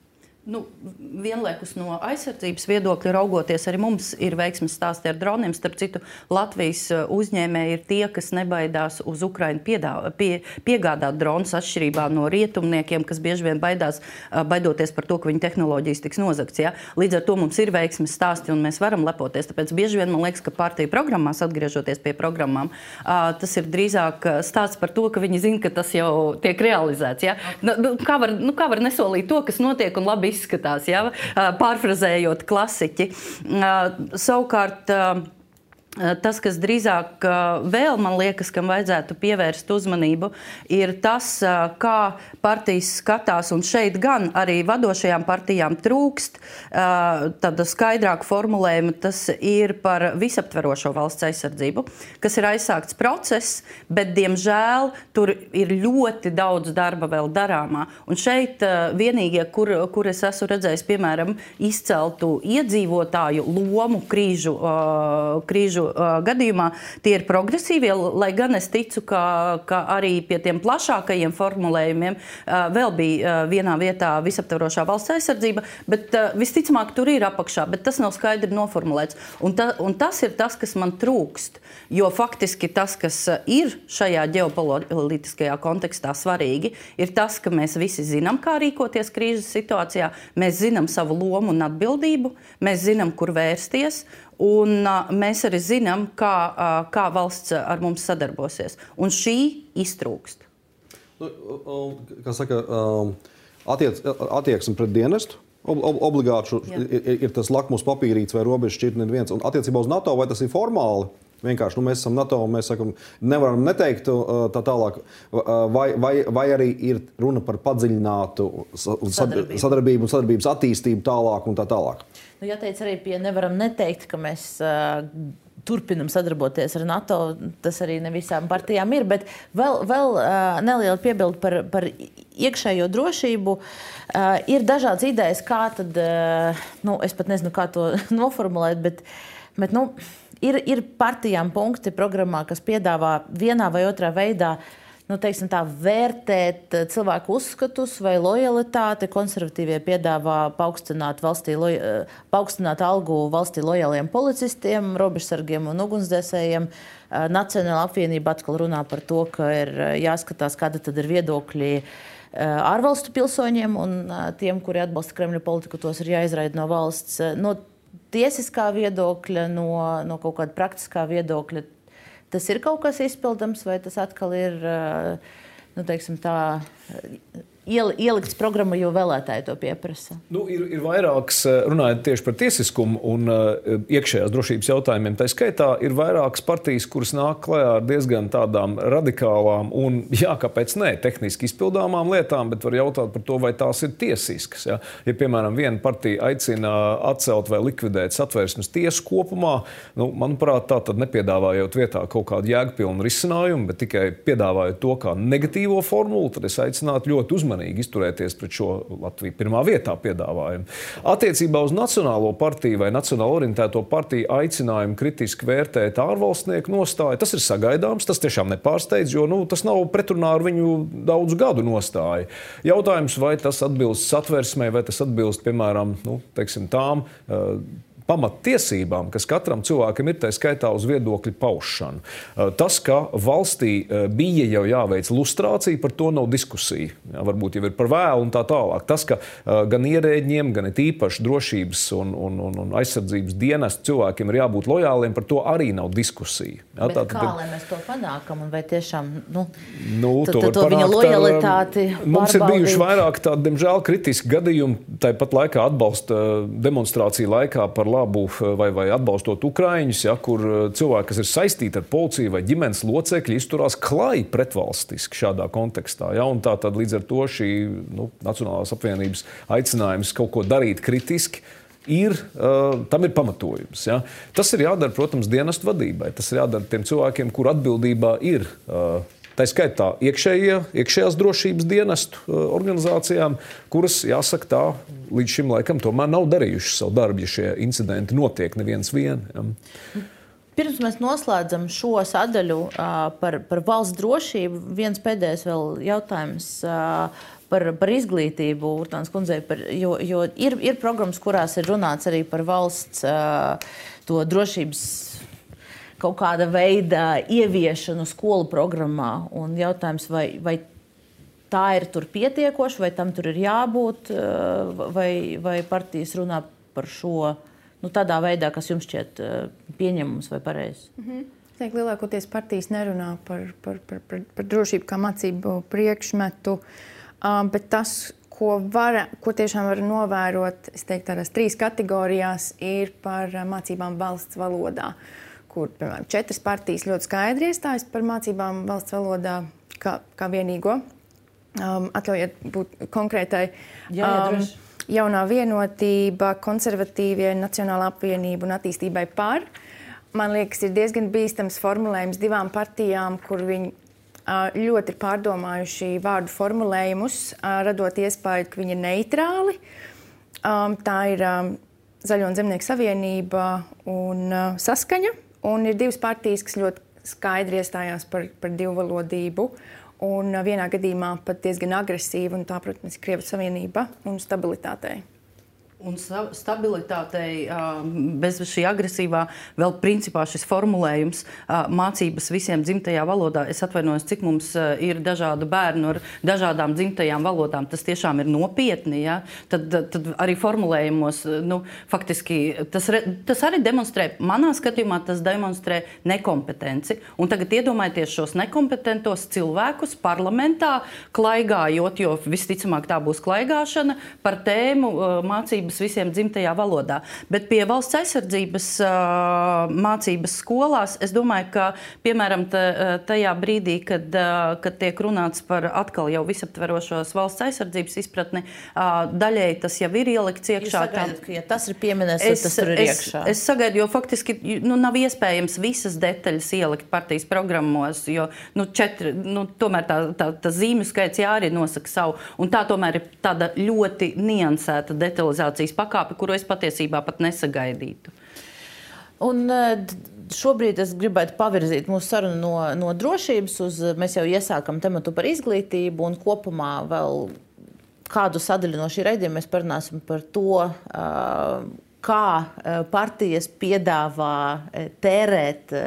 Nu, vienlaikus no aizsardzības viedokļa raugoties, arī mums ir veiksmes stāsti ar droniem. Starp citu, Latvijas uh, uzņēmēji ir tie, kas nebaidās uz Ukrajinu pie, piegādāt dronus, atšķirībā no rietumniekiem, kas bieži vien baidās, uh, baidoties par to, ka viņu tehnoloģijas tiks nozagts. Ja? Līdz ar to mums ir veiksmes stāsti un mēs varam lepoties. Tāpēc bieži vien man liekas, ka partiju programmās, atgriežoties pie programmām, uh, tas ir drīzāk stāsts par to, ka viņi zina, ka tas jau tiek realizēts. Ja? Nu, nu kā, var, nu, kā var nesolīt to, kas notiek un labi izskatās, ja? pārfrazējot klasiķi. Savukārt, tas, kas drīzāk eh, vēl man liekas, kam vajadzētu pievērst uzmanību, ir tas, eh, kā partijas skatās, un šeit gan arī vadošajām partijām trūkst tāda skaidrāka formulējuma. Tas ir par visaptverošo valsts aizsardzību, kas ir aizsākts process, bet, diemžēl, tur ir ļoti daudz darba vēl darāmā. Un šeit vienīgie, kur, kur es esmu redzējis, piemēram, izceltu iedzīvotāju lomu krīžu, krīžu uh, gadījumā tie ir progresīvie, lai gan es ticu, ka, ka arī pie tiem plašākajiem formulējumiem uh, vēl bija uh, vienā vietā visaptvarošā valsts aizsardzība, bet uh, visticamāk tur ir apakšā, bet tas nav skaidri noformulēts. Un, ta, un tas ir tas, kas man trūkst. Jo faktiski tas, kas ir šajā ģeopolitiskajā kontekstā svarīgi, ir tas, ka mēs visi zinām, kā rīkoties krīzes situācijā, mēs zinām savu lomu un atbildību, mēs zinām, kur vērsties. Un, uh, mēs arī zinām, kā, uh, kā valsts ar mums sadarbosies. Un šī iztrūkst. Nu, kā saka, attiec, attieksme pret dienestu. Ob, ob, obligāti ir, ir tas lakmus papīrīts vai robežu šķirtne viens. Un attiecībā uz NATO vai tas ir formāli? Vienkārši nu, mēs esam NATO un mēs sakam, nevaram neteikt tā tālāk. Vai, vai, vai arī ir runa par padziļinātu sadarbību, sadarbību un sadarbības attīstību tālāk un tā tālāk? Nu, jāteic arī pie nevaram neteikt, ka mēs. Uh, turpinam sadarboties ar NATO. Tas arī ne visām partijām ir. Bet vēl, vēl uh, neliela piebilde par, par iekšējo drošību. Uh, ir dažādas idejas, kā tad, uh, nu, es pat nezinu, kā to *laughs* noformulēt, bet, bet nu, ir, ir partijām punkti programmā, kas piedāvā vienā vai otrā veidā nu, teiksim, tā, vērtēt eh, cilvēku uzskatus vai lojalitāti. Konservatīvie piedāvā paaugstināt, valstī, eh, paaugstināt algu valstī lojāliem policistiem, robežsargiem un ugunsdzēsējiem. Eh, Nacionāla apvienība atkal runā par to, ka ir jāskatās, kāda tad ir viedokļi ārvalstu pilsoņiem un tiem, kuri atbalsta Kremļa politiku, tos ir jāizraida no valsts. No tiesiskā viedokļa, no, no kaut kāda praktiskā viedokļa, tas ir kaut kas izpildams, vai tas atkal ir nu, teiksim, tā, ielikts programmā, jo vēlētāji to pieprasa? Nu, ir, ir vairākas, eh, runājot tieši par tiesiskumu un uh, iekšējās drošības jautājumiem. Tā skaitā ir vairākas partijas, kuras nāk klajā ar diezgan tādām radikālām un, jā, kāpēc ne, tehniski izpildāmām lietām, bet var jautāt par to, vai tās ir tiesiskas. Ja, ja piemēram, viena partija aicina atcelt vai likvidēt satversmes tiesu kopumā, nu, manuprāt, tā tad nepiedāvājot vietā kaut kādu jēgpilnu risinājumu, bet tikai piedāvājot to kā negatīvo formulu, tad es aicinātu ļoti uzmanīgi uzmanīgi izturēties pret šo Latviju pirmā vietā piedāvājumu. Attiecībā uz Nacionālo partiju vai nacionālo orientēto partiju aicinājumu kritiski vērtēt ārvalstnieku nostāju, tas ir sagaidāms. Tas tiešām nepārsteidz, jo nu, tas nav pretrunā ar viņu daudzu gadu nostāju. Jautājums, vai tas atbilst satversmē, vai tas atbilst, piemēram, nu, teiksim, tām. Uh, pamattiesībām, kas katram cilvēkam ir, tā skaitā uz viedokļu paušanu. Eh, tas, ka valstī eh, bija jau jāveic lustrācija, par to nav diskusija. Jā, varbūt jau ir par vēlu un tā tālāk. Tas, ka eh, gan ierēģiem, gan īpaši drošības un, un, un, un aizsardzības dienestu cilvēkiem ir jābūt lojāliem, par to arī nav diskusija. Jā, tā, kā tad, lai mēs to panākam? Vai tiešām nu, nu, to, to, to viņa lojalitāti? Mums ir bijuši vairāk tādi, diemžēl, kritiski gadījumi. Tāpat laikā atbalsta demonstrāciju laikā par labu vai, vai atbalstot Ukrāņus, ja, kur uh, cilvēki, kas ir saistīti ar policiju vai ģimenes locekļi, izturās klāji pretvalstiski šādā kontekstā. Ja, tā tad līdz ar to šī nu, Nacionālās apvienības aicinājums kaut ko darīt kritiski ir, uh, tam ir pamatojums. Ja? Tas ir jādara, protams, dienestu vadībai. Tas ir jādara tiem cilvēkiem, kur atbildībā ir uh, Tā skaitā iekšējie, iekšējās drošības dienestu organizācijām, kuras, jāsaka, tā līdz šim laikam tomēr nav darījušas savu darbu, ja šie incidenti notiek neviens vien. Ja. Pirms mēs noslēdzam šo sadaļu uh, par, par valsts drošību, viens pēdējais jautājums. Uh, par, par izglītību, Urtāns kundzei, par, jo, jo ir, ir programmas, kurās ir runāts arī par valsts uh, drošības kaut kāda veida ieviešanu skolu programmā. Un jautājums, vai, vai tā ir tur pietiekoša, vai tam tur ir jābūt, vai, vai partijas runā par šo nu, tādā veidā, kas jums šķiet pieņemams vai pareizs? Mm -hmm. Teik, lielākoties partijas nerunā par, par, par, par, par drošību kā mācību priekšmetu, um, bet tas, ko, var, ko tiešām var novērot, es teiktu, tādās trīs kategorijās, ir par mācībām valsts valodā. Kur, piemēram, četras partijas ļoti skaidri iestājas par mācībām valsts valodā kā, kā vienīgo. Um, atļaujiet būt konkrētai. Jā, jā, um, jaunā vienotība, konservatīvie, Nacionāla apvienība un attīstībai par. Man liekas, ir diezgan bīstams formulējums divām partijām, kur viņi ļoti ir pārdomājuši vārdu formulējumus, radot iespēju, ka viņi ir neitrāli. Tā ir Zaļo un Zemnieku savienība un Saskaņa. Un ir divas partijas, kas ļoti skaidri iestājās par, par divvalodību. Un vienā gadījumā pat diezgan agresīva, un tā, protams, ir Krievijas Savienība un stabilitātei. Un stabilitātei bez šī agresīvā, vēl principā šis formulējums mācības visiem dzimtajā valodā. Es atvainojos, cik mums ir dažādu bērnu ar dažādām dzimtajām valodām. Tas tiešām ir nopietni. Ja? Tad, tad arī formulējumos, nu, faktiski tas, tas arī demonstrē, manā skatījumā, tas demonstrē nekompetenci. Un tagad iedomājieties šos nekompetentos cilvēkus parlamentā, klaigājot, jo visticamāk tā būs klaigāšana par tēmu mācību mācības visiem dzimtajā valodā. Bet pie valsts aizsardzības mācības skolās es domāju, ka piemēram tajā brīdī, kad, kad tiek runāts par atkal jau visaptverošos valsts aizsardzības izpratni, daļēji tas jau ir ielikts iekšā. Sagaidat, ka, ja tas ir pieminēts, tad tas ir es, iekšā. Es sagaidu, jo faktiski nu, nav iespējams visas detaļas ielikt partijas programmos, jo nu, četri, nu, tomēr tā, tā, tā zīmju skaits jā, arī nosaka savu. Un tā tomēr ir tāda ļoti niansēta detalizācija civilizācijas pakāpe, kuru es patiesībā pat nesagaidītu. Un, e, Šobrīd es gribētu pavirzīt mūsu sarunu no, no drošības uz. Mēs jau iesākām tematu par izglītību, un kopumā vēl kādu sadaļu no šī raidījuma mēs parunāsim par to, kā partijas piedāvā tērēt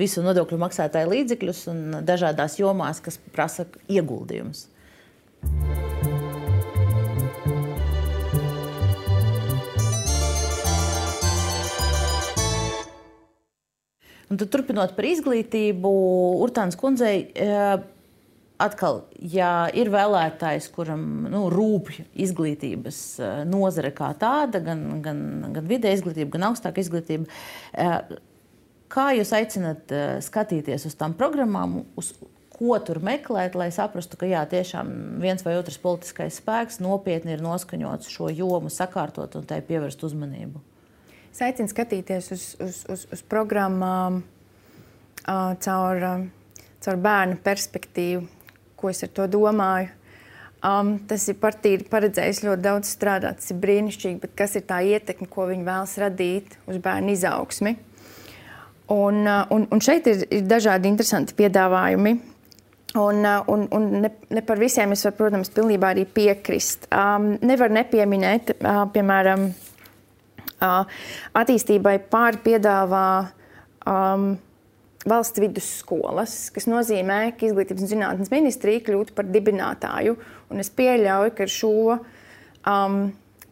visu nodokļu maksātāju līdzekļus un dažādās jomās, kas prasa ieguldījumus. Un tad, turpinot par izglītību, Urtāns kundzei. Eh, atkal, ja ir vēlētājs, kuram nu, rūp izglītības eh, nozare kā tāda, gan, gan, gan vidē izglītība, gan augstāka izglītība, eh, kā jūs aicinat skatīties uz tām programmām, uz ko tur meklēt, lai saprastu, ka jā, tiešām viens vai otrs politiskais spēks nopietni ir noskaņots šo jomu sakārtot un tai pievērst uzmanību? Es aicinu skatīties uz, uz, uz, uz programmām uh, caur, uh, caur bērnu perspektīvu, ko es ar to domāju. Um, tas ir partija paredzējis ļoti daudz strādāt, tas ir brīnišķīgi, bet kas ir tā ietekme, ko viņi vēlas radīt uz bērnu izaugsmi? Un, uh, un, un šeit ir, ir dažādi interesanti piedāvājumi. Un, un, un ne, ne par visiem es varu, protams, pilnībā arī piekrist. Um, nevar nepieminēt, uh, piemēram, attīstībai pārpiedāvā um, valsts vidusskolas, kas nozīmē, ka Izglītības un zinātnes ministrija kļūtu par dibinātāju. Un es pieļauju, ka ar šo, um,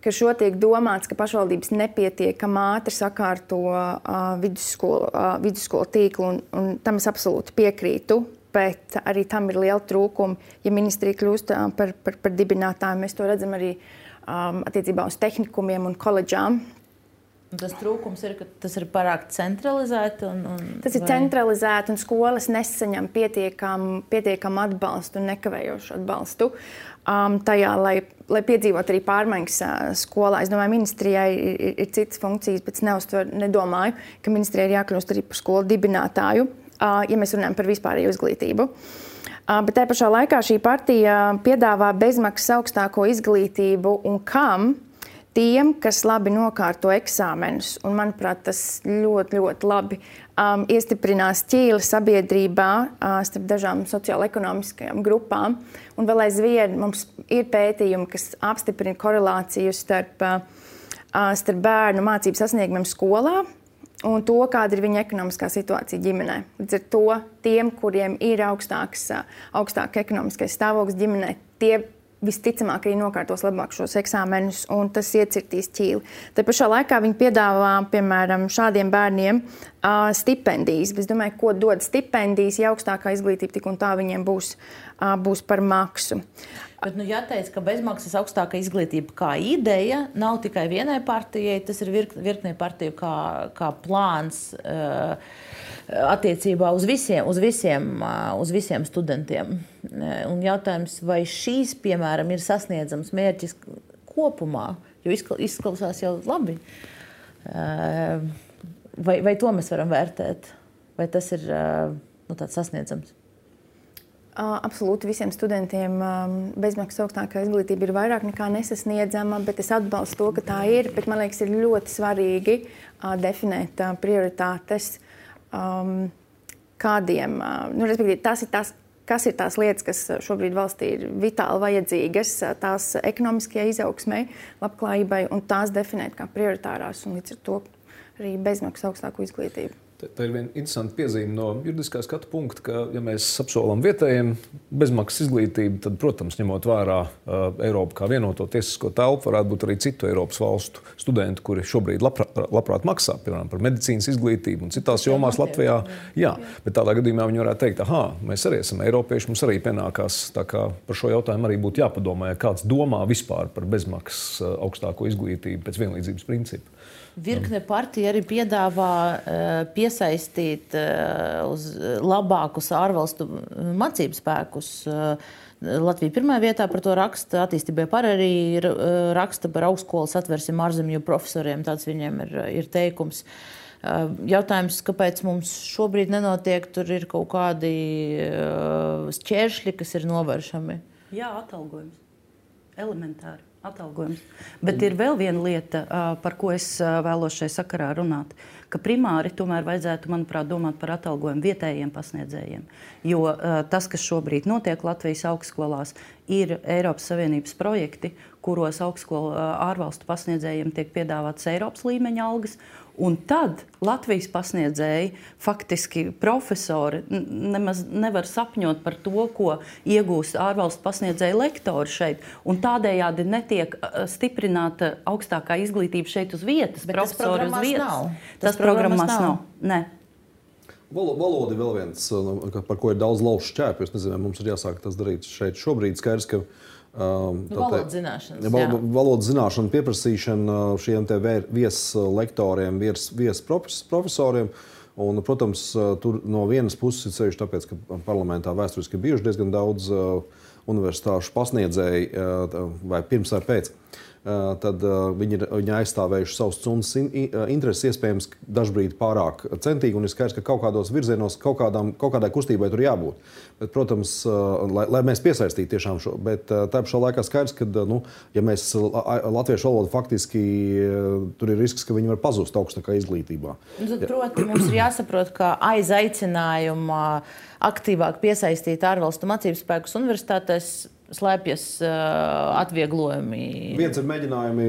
ka šo tiek domāts, ka pašvaldības nepietiekami ātri sakārto uh, vidusskolu, uh, vidusskolu tīklu, un, un tam es absolūti piekrītu. Bet arī tam ir liela trūkuma. Ja ministrija kļūst par, par, par dibinātāju, mēs to redzam arī um, attiecībā uz tehnikumiem un koledžām. Tas trūkums ir, ka tas ir pārāk un, tas ir vai... centralizēti, un skolas nesaņem pietiekamu pietiekam atbalstu nekavējošu atbalstu. Um, tajā, lai, lai piedzīvotu arī pārmaiņas uh, skolā. Es domāju, ministrijai ir, ir, ir citas funkcijas, bet es neuztver, nedomāju, ka ministrijai ir jākļūst arī par skolu dibinātāju. ja mēs runājam par vispārēju izglītību. Bet tajā pašā laikā šī partija piedāvā bezmaksas augstāko izglītību un kam? Tiem, kas labi nokārto eksāmenus, un manuprāt, tas ļoti, ļoti labi um, iestiprinās ķīli sabiedrībā uh, starp dažām sociālo-ekonomiskajām grupām. Un vēl aizvien mums ir pētījumi, kas apstiprina korelāciju starp, uh, starp bērnu mācību sasniegumiem skolā un to, kāda ir viņa ekonomiskā situācija ģimenē. Līdz ar to tiem, kuriem ir augstāks, augstāks ekonomiskais stāvoklis ģimenē, tie visticamāk arī nokārtos labāk šos eksāmenus, un tas iecirtīs ķīli. Te pašā laikā viņi piedāvā, piemēram, šādiem bērniem uh, stipendijas. Es domāju, ko dod stipendijas, ja augstākā izglītība tik un tā viņiem būs, uh, būs par maksu. Bet, nu, jāteic, ka bezmaksas augstākā izglītība kā ideja nav tikai vienai partijai, tas ir virknē partiju kā, kā plāns. Uh, attiecībā uz visiem, uz visiem, uz visiem studentiem. Un jautājums, vai šīs, piemēram, ir sasniedzams mērķis kopumā, jo izklausās jau labi. Vai, vai to mēs varam vērtēt? Vai tas ir nu, sasniedzams? Absolūti visiem studentiem bezmaksas augstākā izglītība ir vairāk nekā nesasniedzama, bet es atbalstu to, ka tā ir. Bet man liekas, ir ļoti svarīgi definēt prioritātes um, kādiem, uh, nu, respektīvi, tas ir tas, kas ir tās lietas, kas šobrīd valstī ir vitāli vajadzīgas, tās ekonomiskajai izaugsmai, labklājībai, un tās definēt kā prioritārās, un līdz ar to arī bezmaksas augstāku izglītību. Tā ir viena interesanta piezīme no juridiskā skatu punkta, ka, ja mēs apsolam vietējiem bezmaksas izglītību, tad, protams, ņemot vērā Eiropu kā vienoto tiesisko telpu, varētu būt arī citu Eiropas valstu studenti, kuri šobrīd labprāt, labprāt maksā, piemēram, par medicīnas izglītību un citās jomās Latvijā. Jā, bet tādā gadījumā viņi varētu teikt, ah, mēs arī esam eiropieši, mums arī pienākās par šo jautājumu arī būtu jāpadomā, ja kāds domā vispār par bezmaksas augstāko izglītību pēc vienlīdzības principa. Virkne partija arī piedāvā uh, piesaistīt uh, uz labākus ārvalstu mācību spēkus. Uh, Latvija pirmā vietā par to raksta. Attīstībai par arī raksta par augstskolas atversim ārzemju profesoriem. Tāds viņiem ir, ir teikums. Jautājums, kāpēc mums šobrīd nenotiek, tur ir kaut kādi šķēršļi, kas ir novēršami? Jā, atalgojums. Elementāri atalgojums. Bet ir vēl viena lieta, par ko es vēlos šai sakarā runāt. Ka primāri tomēr vajadzētu, manuprāt, domāt par atalgojumu vietējiem pasniedzējiem. Jo tas, kas šobrīd notiek Latvijas augstskolās, ir Eiropas Savienības projekti, kuros augstskolu ārvalstu pasniedzējiem tiek piedāvātas Eiropas līmeņa algas. Un tad Latvijas pasniedzēji, faktiski profesori, nemaz nevar sapņot par to, ko iegūst ārvalstu pasniedzēju lektori šeit. Un tādējādi netiek stiprināta augstākā izglītība šeit uz vietas. Bet profesori uz vietas. Nav. Tas, tas programmās nav. nav. Nē. Valoda ir vēl viens, par ko ir daudz laušu šķēpu. Es nezinu, mums ir jāsāk tas darīt šeit šobrīd. Skaidrs, ka Um, nu, valodas zināšanas. Val, valodas zināšana, pieprasīšana šiem vieslektoriem, vies, viesprofesoriem. Un, protams, tur no vienas puses ir ceļš, tāpēc, ka parlamentā vēsturiski ir bijuši diezgan daudz uh, universitāšu pasniedzēju, uh, vai pirms vai pēc. Uh, tad eh, viņi ir viņi aizstāvējuši savus cundas eh, intereses, iespējams, dažkārt pārāk centīgi. Un ir skaidrs, ka kaut kādos virzienos, kaut, kādām, kaut kādai kustībai tur jābūt. Bet, protams, lai, lai mēs piesaistītu tiešām šo, bet tā pašā laikā skaidrs, ka, nu, ja mēs latviešu valodu faktiski tur ir risks, ka viņi var pazust augstākā izglītībā. Nu, tad, proti, mums ir jāsaprot, ka aiz aicinājuma aktīvāk piesaistīt ārvalstu mācību spēkus universitātēs slēpjas uh, atvieglojumi. Viens ir mēģinājumi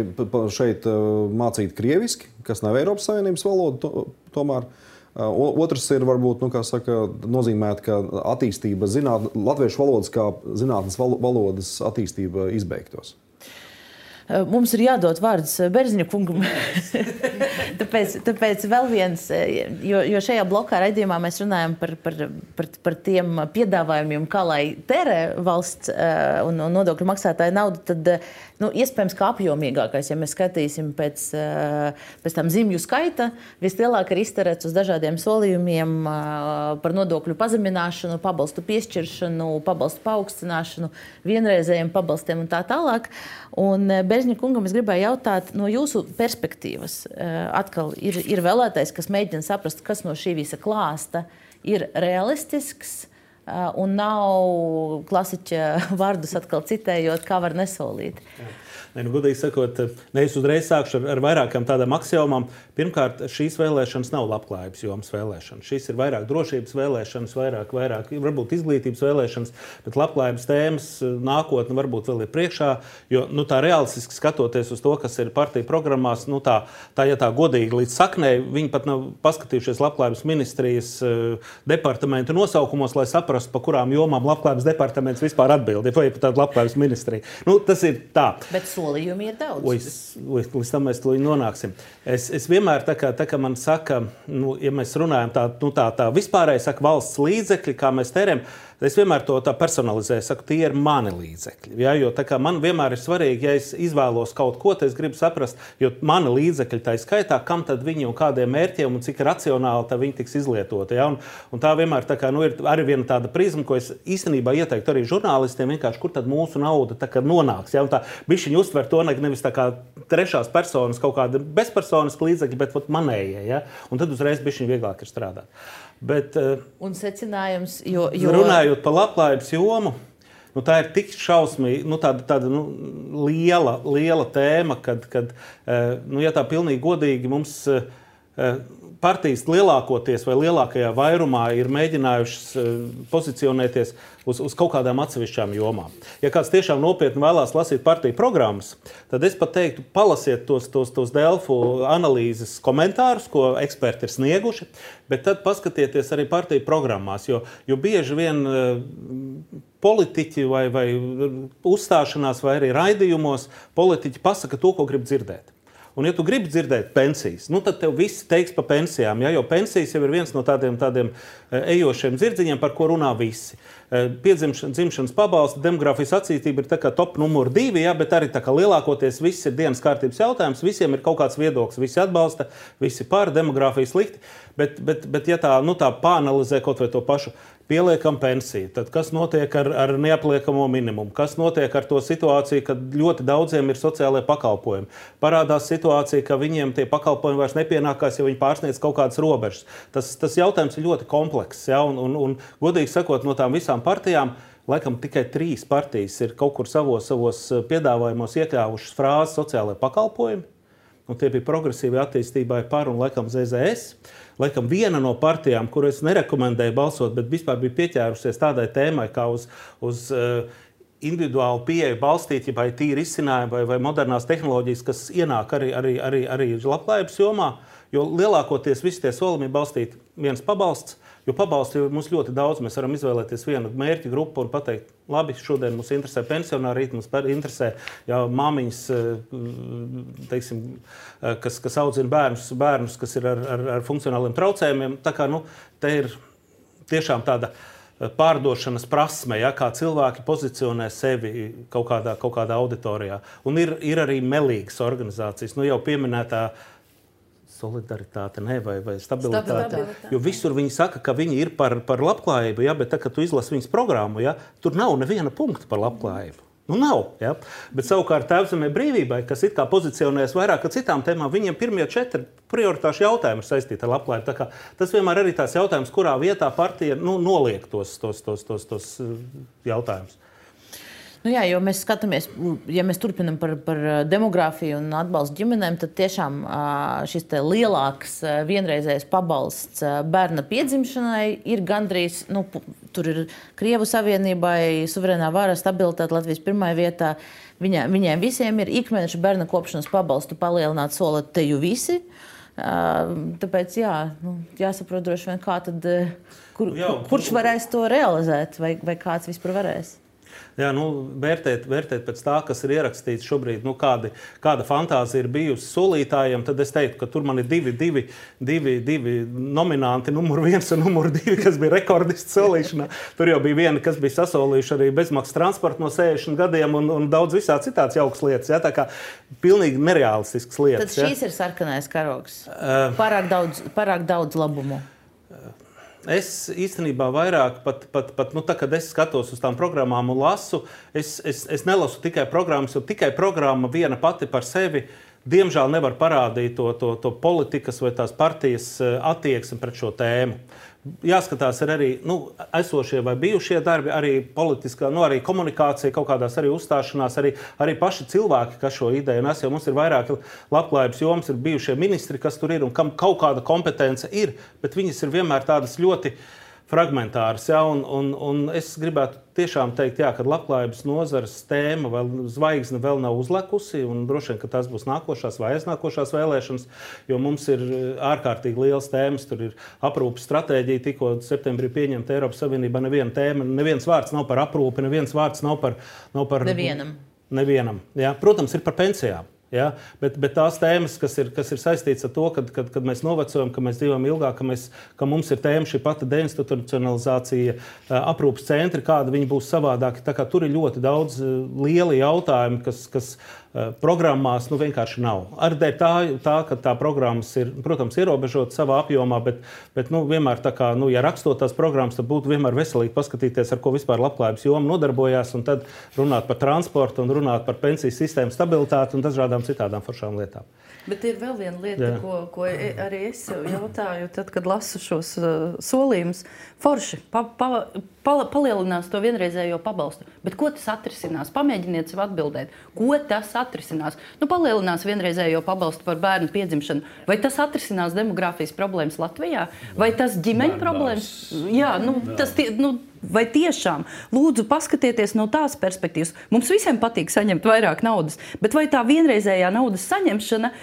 šeit uh, mācīt krieviski, kas nav Eiropas Savienības valoda. To, tomēr. Uh, otrs ir varbūt nu, saka, nozīmēt, ka attīstība, zināt, latviešu valodas kā zinātnes valodas attīstība izbeigtos. Mums ir jādod vārds Berziņa kungam. *laughs* tāpēc, tāpēc vēl viens, jo, jo šajā blokā raidījumā mēs runājam par, par, par, par tiem piedāvājumiem, kā lai tērē valsts un, un nodokļu maksātāja naudu. Tad nu, iespējams, ka apjomīgākais, ja mēs skatīsim pēc, eh, pēc tam zimju skaita, vislielāk ir izterēts uz dažādiem solījumiem eh, par nodokļu pazemināšanu, pabalstu piešķiršanu, pabalstu paaugstināšanu, vienreizējiem pabalstiem un tā tālāk. Un eh, Bežņa kungam es gribēju jautāt, no jūsu perspektīvas, atkal ir, ir vēlētais, kas mēģina saprast, kas no šī visa klāsta ir realistisks. Un nav klasiķa *laughs* vārdus atkal citējot, kā var nesolīt. Ne, nu, godīgi sakot, ne es uzreiz sākšu ar, ar vairākām tādām axiomām. Pirmkārt, šīs vēlēšanas nav labklājības jomas vēlēšanas. Šīs ir vairāk drošības vēlēšanas, vairāk, vairāk varbūt izglītības vēlēšanas, bet labklājības tēmas eh, nākotne varbūt vēl ir priekšā. Jo nu, tā realistiski skatoties uz to, kas ir partiju programmās, nu, tā, tā, ja tā godīgi līdz saknē, viņi pat nav paskatījušies labklājības ministrijas departamentu nosaukumos, lai saprastu, pa kurām jomām labklājības departaments vispār atbild. Vai pat tāda labklājības ministrija. Nu, tas ir tā. Bet solījumi ir daudz. Līdz, līdz tam mēs nonāksim. Es, es vienmēr, tā kā, tā kā man saka, nu, ja mēs runājam tā, nu, tā, tā vispārēji, saka valsts līdzekļi, kā mēs tērējam, Es vienmēr to tā personalizēju, saku, tie ir mani līdzekļi. Ja, jo man vienmēr ir svarīgi, ja es izvēlos kaut ko, tad es gribu saprast, jo mani līdzekļi tā ir skaitā, kam tad viņi un kādiem mērķiem un cik racionāli viņi tiks izlietoti. Ja, un, un tā vienmēr tā kā, nu, ir arī viena tāda prizma, ko es īstenībā ieteiktu arī žurnālistiem, kur tad mūsu nauda nonāks. Ja, tā viņi uztver to nevis tā kā trešās personas kaut kāda bezpersoniska līdzekļa, bet manējie. Ja, un tad uzreiz bija vieglāk strādāt. Bet, eh, un secinājums, jo, jo... runājot par labklājības jomu, nu, tā ir tik šausmīga, nu, tāda, tāda nu, liela, liela tēma, kad, kad eh, nu, ja tā pilnīgi godīgi mums eh, partijas lielākoties vai lielākajā vairumā ir mēģinājušas pozicionēties uz, uz kaut kādām atsevišķām jomām. Ja kāds tiešām nopietni vēlās lasīt partiju programmas, tad es pat teiktu, palasiet tos, tos, tos Delfu analīzes komentārus, ko eksperti ir snieguši, bet tad paskatieties arī partiju programmās, jo, jo bieži vien eh, politiķi vai, vai uzstāšanās vai arī raidījumos politiķi pasaka to, ko grib dzirdēt. Un, ja tu gribi dzirdēt pensijas, nu, tad tev viss teiks par pensijām. Ja? Jo pensijas jau ir viens no tādiem, tādiem eh, ejošiem dzirdziņiem, par ko runā visi. Eh, piedzimšanas pabalsta, demogrāfijas attīstība ir top numur divi, ja, bet arī lielākoties viss ir dienas kārtības jautājums. Visiem ir kaut kāds viedoklis, visi atbalsta, visi par demogrāfiju slikti. Bet, bet, bet ja tā, nu, tā pāanalizē kaut vai to pašu pieliekam pensiju, tad kas notiek ar, ar neapliekamo minimumu? Kas notiek ar to situāciju, kad ļoti daudziem ir sociālai pakalpojumi? Parādās situācija, ka viņiem tie pakalpojumi vairs nepienākās, ja viņi pārsniedz kaut kādas robežas. Tas, tas jautājums ir ļoti komplekss. Ja? Un, un, un, godīgi sakot, no tām visām partijām. Laikam tikai trīs partijas ir kaut kur savos, savos piedāvājumos iekļāvušas frāzi sociālai pakalpojumi. Un tie bija progresīvi attīstībai par un laikam ZZS. Laikam viena no partijām, kuru es nerekomendēju balsot, bet vispār bija pieķērusies tādai tēmai, kā uz, uz uh, individuālu pieeju balstīt, vai tīri izcinājumi, vai, vai modernās tehnoloģijas, kas ienāk arī, arī, arī, arī labklājības jomā. Jo lielākoties visi tie solījumi ir balstīti viens pabalsts, Jo pabalstu ir mums ļoti daudz. Mēs varam izvēlēties vienu mērķu grupu un pateikt, labi, šodien mums interesē pensionāri, rīt mums interesē jau māmiņas, eh, teiksim, eh, kas, kas audzina bērnus, bērnus, kas ir ar, ar, ar funkcionāliem traucējumiem. Tā kā nu, te ir tiešām tāda eh, pārdošanas prasme, ja, kā cilvēki pozicionē sevi kaut kādā, kaut kādā auditorijā. Un ir, ir arī melīgas organizācijas, nu jau pieminētā uh, solidaritāte ne, vai, vai stabilitāte. stabilitāte. Jo visur viņi saka, ka viņi ir par, par labklājību, ja, bet tad, kad tu izlasi viņas programmu, ja, tur nav neviena punkta par labklājību. Nu, nav. Ja? Bet savukārt tēvzemē brīvībai, kas it kā pozicionējas vairāk ar citām tēmām, viņiem pirmie četri prioritāšu jautājumi ir saistīti ar labklājību. Tas vienmēr ir tāds jautājums, kurā vietā partija nu, noliek tos, tos, tos, tos, tos uh, jautājumus. Nu jā, jo mēs skatāmies, ja mēs turpinām par, par demogrāfiju un atbalstu ģimenēm, tad tiešām šis lielāks vienreizējs pabalsts bērna piedzimšanai ir gandrīz, nu, tur ir Krievu Savienībai, suverēnā vara, stabilitāte Latvijas pirmajā vietā. Viņā, viņiem visiem ir ikmēneša bērna kopšanas pabalstu palielināt sola te jau visi. Tāpēc jā, nu, jāsaprot droši vien, kā tad, kur, jā, kurš varēs to realizēt vai, vai kāds vispār varēs jā, nu, vērtēt, vērtēt pēc tā, kas ir ierakstīts šobrīd, nu, kādi, kāda fantāzija ir bijusi solītājiem, tad es teiktu, ka tur man ir divi, divi, divi, divi nominanti, numur viens un numur divi, kas bija rekordisti solīšanā. Tur jau bija viena, kas bija sasolījuši arī bezmaksas transportu no 60 gadiem un, un daudz visā citāds jauks lietas. Ja? Tā kā pilnīgi nereālistisks lietas. Tad šīs ja? ir sarkanais karogs. Uh, pārāk daudz, pārāk daudz labumu. Es īstenībā vairāk, pat, pat, pat nu, tā, kad es skatos uz tām programmām un lasu, es, es, es nelasu tikai programmas, jo tikai programma viena pati par sevi. Diemžēl nevar parādīt to, to, to politikas vai tās partijas eh, attieksmi pret šo tēmu. jāskatās arī nu, esošie vai bijušie darbi, arī politiskā, nu, arī komunikācija, kaut kādās arī uzstāšanās, arī, arī paši cilvēki, kas šo ideju nes. Jo mums ir vairāki labklājības jomas, ir bijušie ministri, kas tur ir un kam kaut kāda kompetence ir, bet viņas ir vienmēr tādas ļoti fragmentāras. Ja, un, un, un es gribētu tiešām teikt, jā, ka labklājības nozares tēma vēl zvaigzne vēl nav uzlekusi. Droši vien, ka tas būs nākošās vai aiznākošās vēlēšanas, jo mums ir eh, ārkārtīgi liels tēmas. Tur ir aprūpes stratēģija, tikko septembrī pieņemta Eiropas Savienībā. Neviena tēma, neviens vārds nav par aprūpi, neviens vārds nav par. Nav par nevienam. Nevienam. Jā. Protams, ir par pensijām. Ja? Bet, bet tās tēmas, kas ir, kas ir saistītas ar to, kad, kad, kad mēs novecojam, ka mēs dzīvojam ilgāk, ka, mēs, ka mums ir tēma šī pati deinstitucionalizācija, aprūpas centri, kāda viņi būs savādāki. Tur ir ļoti daudz lieli jautājumi, kas, kas Eh, programmās nu, vienkārši nav. Arī dēļ tā, tā, ka tā programmas ir, protams, ierobežotas savā apjomā, bet, bet nu, vienmēr tā kā, nu, ja rakstot tās programmas, tad būtu vienmēr veselīgi paskatīties, ar ko vispār labklājības joma nodarbojās, un tad runāt par transportu, un runāt par pensiju sistēmu stabilitāti un dažādām citām foršām lietām. Bet ir vēl viena lieta, Jā. ko, ko e, arī es jautāju, tad, kad lasu šos uh, solījumus. Forši pa, pa, pa, palielinās to vienreizējo pabalstu. Bet ko tas atrisinās? Pamēģiniet sev atbildēt, ko tas atrisinās. Nu, palielinās vienreizējo pabalstu par bērnu piedzimšanu. Vai tas atrisinās demogrāfijas problēmas Latvijā? Vai tas ģimeņu problēmas? Jā, nu, tas tie, nu, Vai tiešām, lūdzu, paskatieties no tās perspektīvas. Mums visiem patīk saņemt vairāk naudas, bet vai tā vienreizējā naudas saņemšana,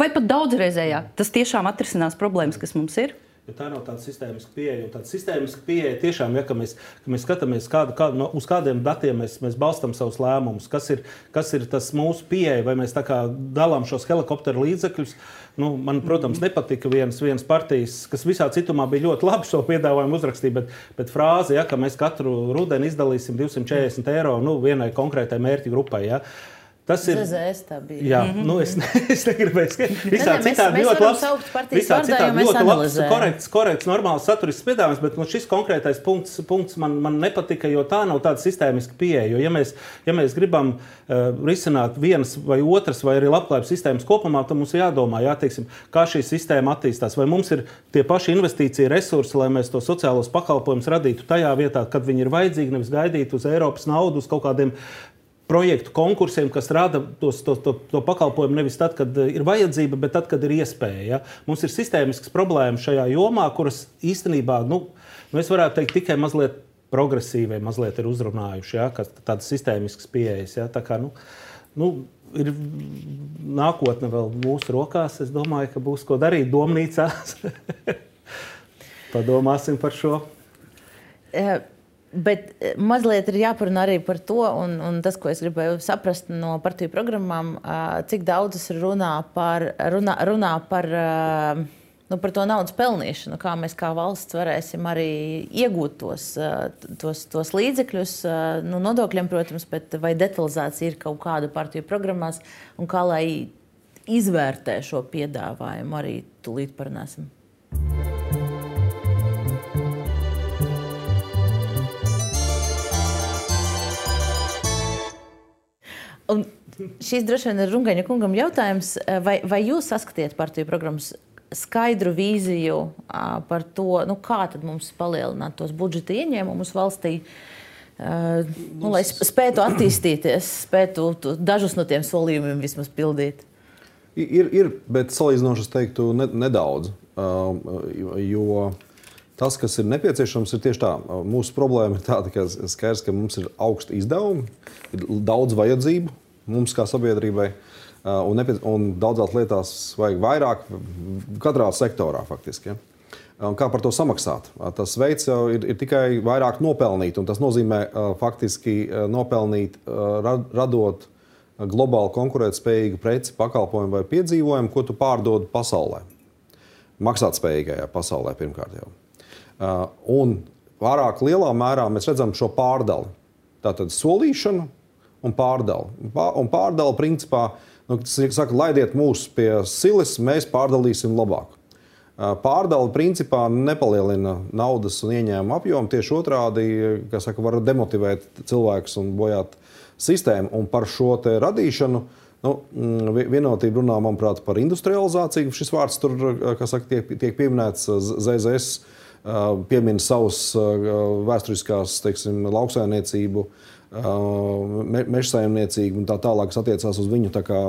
vai pat daudzreizējā, tas tiešām atrisinās problēmas, kas mums ir? Ja tā nav tāda sistēmiska pieeja. Tāda sistēmiska pieeja tiešām, ja mēs, ka mēs skatāmies, kādu, kādu, no, uz kādiem datiem mēs, mēs balstām savus lēmumus, kas ir, kas ir tas mūsu pieeja, vai mēs dalām šos helikopteru līdzekļus. Nu, man, protams, nepatika viens, viens partijas, kas visā citumā bija ļoti labi šo piedāvājumu uzrakstīt, bet, bet frāze, ja, ka mēs katru rudeni izdalīsim 240 eiro nu, vienai konkrētai mērķa grupai. Ja, uh, Tas ir ZZS. Jā, mm -hmm. nu es, ne, *laughs* es negribēju skaidrot. Visā citādi ļoti labs, visā citādi ļoti labs, korekts, korekts, normāls saturisks piedāvājums, bet nu, šis konkrētais punkts, punkts man, man nepatika, jo tā nav tāda sistēmiska pieeja. Jo, ja mēs, ja mēs gribam uh, risināt vienas vai otras, vai arī labklājības sistēmas kopumā, tad mums jādomā, jā, teiksim, kā šī sistēma attīstās. Vai mums ir tie paši investīcija resursi, lai mēs to sociālos pakalpojumus radītu tajā vietā, kad viņi ir vajadzīgi, nevis gaidīt uz Eiropas naudu, uz kaut kādiem projektu konkursiem, kas rada tos, to, to, to pakalpojumu nevis tad, kad eh, ir vajadzība, bet tad, kad ir iespēja. Ja? Mums ir sistēmisks problēmas šajā jomā, kuras īstenībā, nu, nu es varētu teikt, tikai mazliet progresīvai mazliet ir uzrunājuši, ja? tādas sistēmiskas pieejas. Ja? Tā kā, nu, nu, ir nākotne vēl mūsu rokās. Es domāju, ka būs ko darīt domnīcās. *laughs* Padomāsim par šo. Uh. Bet e, mazliet ir jāparunā arī par to, un, un tas, ko es gribēju saprast no partiju programmām, cik daudzas runā par, runā, runā par, nu, par to naudas pelnīšanu, kā mēs kā valsts varēsim arī iegūt tos, tos, tos līdzekļus, nu, nodokļiem, protams, bet vai detalizācija ir kaut kāda partiju programmās, un kā lai izvērtē šo piedāvājumu, arī tūlīt parunāsim. Un šis droši vien ir Rungaņa kungam jautājums, eh, vai, vai jūs saskatiet partiju programmas skaidru vīziju par to, nu, kā mums palielināt tos budžeta ieņēmumus valstī, nu, lai spētu attīstīties, spētu dažus no tiem solījumiem vismaz pildīt? Ir, ir bet salīdzinoši es teiktu, ne, nedaudz. Jo tas, kas ir nepieciešams, ir tieši tā. Mūsu problēma ir tāda, ka skaidrs, ka mums ir augsti izdevumi, ir daudz vajadzību mums kā sabiedrībai. Un, un daudzās lietās vajag vairāk, katrā sektorā faktiski. Ja? Un kā par to samaksāt? Tas veids jau ir, ir tikai vairāk nopelnīt, un tas nozīmē faktiski nopelnīt, radot globāli konkurētspējīgu preci, pakalpojumu vai piedzīvojumu, ko tu pārdod pasaulē. Maksātspējīgajā pasaulē pirmkārt jau. Un pārāk lielā mērā mēs redzam šo pārdali. Tātad solīšanu, un pārdala. Un pārdala principā, nu, saka, laidiet mūs pie silas, mēs pārdalīsim labāk. Pārdala principā nepalielina naudas un ieņēmumu apjomu. Tieši otrādi, kas saka, var demotivēt cilvēkus un bojāt sistēmu. Un par šo radīšanu nu, mm, vienotība runā, manuprāt, par industrializāciju. Šis vārds tur saka, tiek, tiek pieminēts ZZS piemina savus vēsturiskās teiksim, lauksaimniecību, me, meža saimniecību un tā tālāk, kas attiecās uz viņu kā,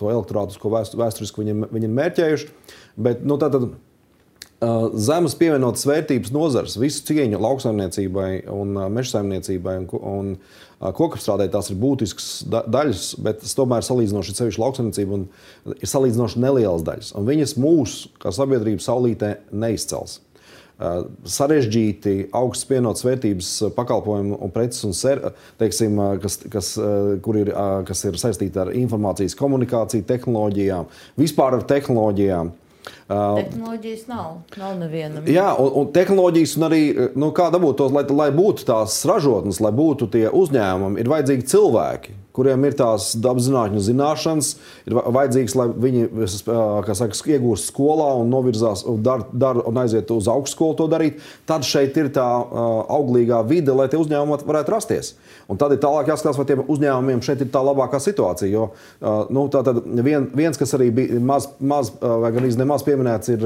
to elektorātu, ko vēsturiski viņi ir mērķējuši. Bet, nu, tātad, zemes pievienotas vērtības nozars, visu cieņu lauksaimniecībai un meža saimniecībai un, un kokapstrādē tās ir būtiskas daļas, bet tas tomēr salīdzinoši sevišķi lauksaimniecība ir salīdzinoši nelielas daļas. Un viņas mūsu, kā sabiedrība, saulītē neizcels. Sarežģīti, augsts pienotas vērtības pakalpojumu un preces, un ser, teiksim, kas, kas, kur ir, kas ir saistīti ar informācijas komunikāciju, tehnoloģijām, vispār ar tehnoloģijām. Tehnoloģijas nav. Nav nevienam. Jā, un, un tehnoloģijas, un arī nu, kā dabūt tos, lai, lai būtu tās ražotnes, lai būtu tie uzņēmumi, ir vajadzīgi cilvēki kuriem ir tās dabas zinātņu zināšanas, ir vajadzīgs, lai viņi saka, iegūst skolā un novirzās dar, dar, un aiziet uz augstskolu to darīt. Tad šeit ir tā auglīgā vide, lai tie uzņēmumi varētu rasties. Un tad ir tālāk jāskatās, vai tiem uzņēmumiem šeit ir tā labākā situācija. Jo nu, vien, viens, kas arī bija maz, maz vai gan nemaz pieminēts, ir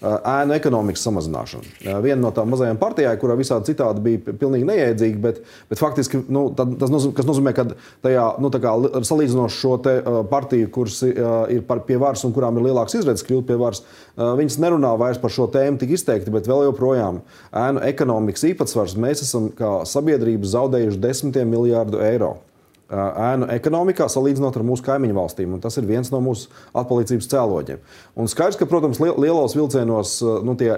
ēnu ekonomikas samazināšana. Viena no tām mazajām partijām, kurā visādi citādi bija pilnīgi neiedzīga, bet, bet faktiski nu, tas nozīmē, nozīmē, ka tajā nu, salīdzinot šo partiju, kuras ir pie varas un kurām ir lielāks izredzes kļūt pie varas, viņas nerunā vairs par šo tēmu tik izteikti, bet vēl joprojām ēnu ekonomikas īpatsvars mēs esam kā sabiedrība zaudējuši desmitiem miljārdu eiro ēnu ekonomikā, salīdzinot ar mūsu kaimiņu valstīm. Tas ir viens no mūsu atpalīdzības cēloņiem. Un skaidrs, ka, protams, lielos vilcienos nu, tie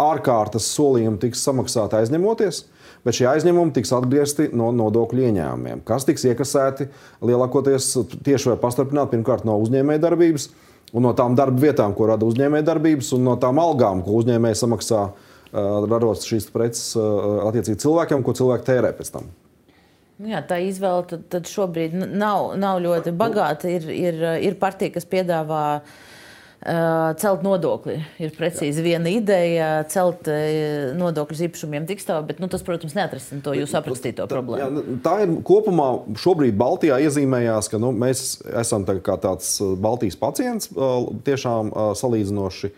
ārkārtas solījumi tiks samaksāti aizņemoties bet šie aizņēmumi tiks atgriezti no nodokļu ieņēmumiem, kas tiks iekasēti lielākoties tieši vai pastarpināti pirmkārt no uzņēmējdarbības no tām darba vietām, ko rada uzņēmējdarbības, un no tām algām, ko uzņēmēji samaksā radot šīs preces attiecīgi cilvēkiem, ko cilvēki tērē pēc tam. Nu jā, tā izvēle tad, tad šobrīd nav, nav ļoti bagāta. Ir, ir, ir partija, kas piedāvā uh, Celt nodokli ir precīzi viena ideja, celt nodokļus īpašumiem tikstāvā, bet nu, tas, protams, neatrisinās to jūsu aprakstīto problēmu. Jā, nu, tā ir kopumā šobrīd Baltijā iezīmējās, ka nu, mēs esam tā kā tāds Baltijas pacients tiešām salīdzinoši.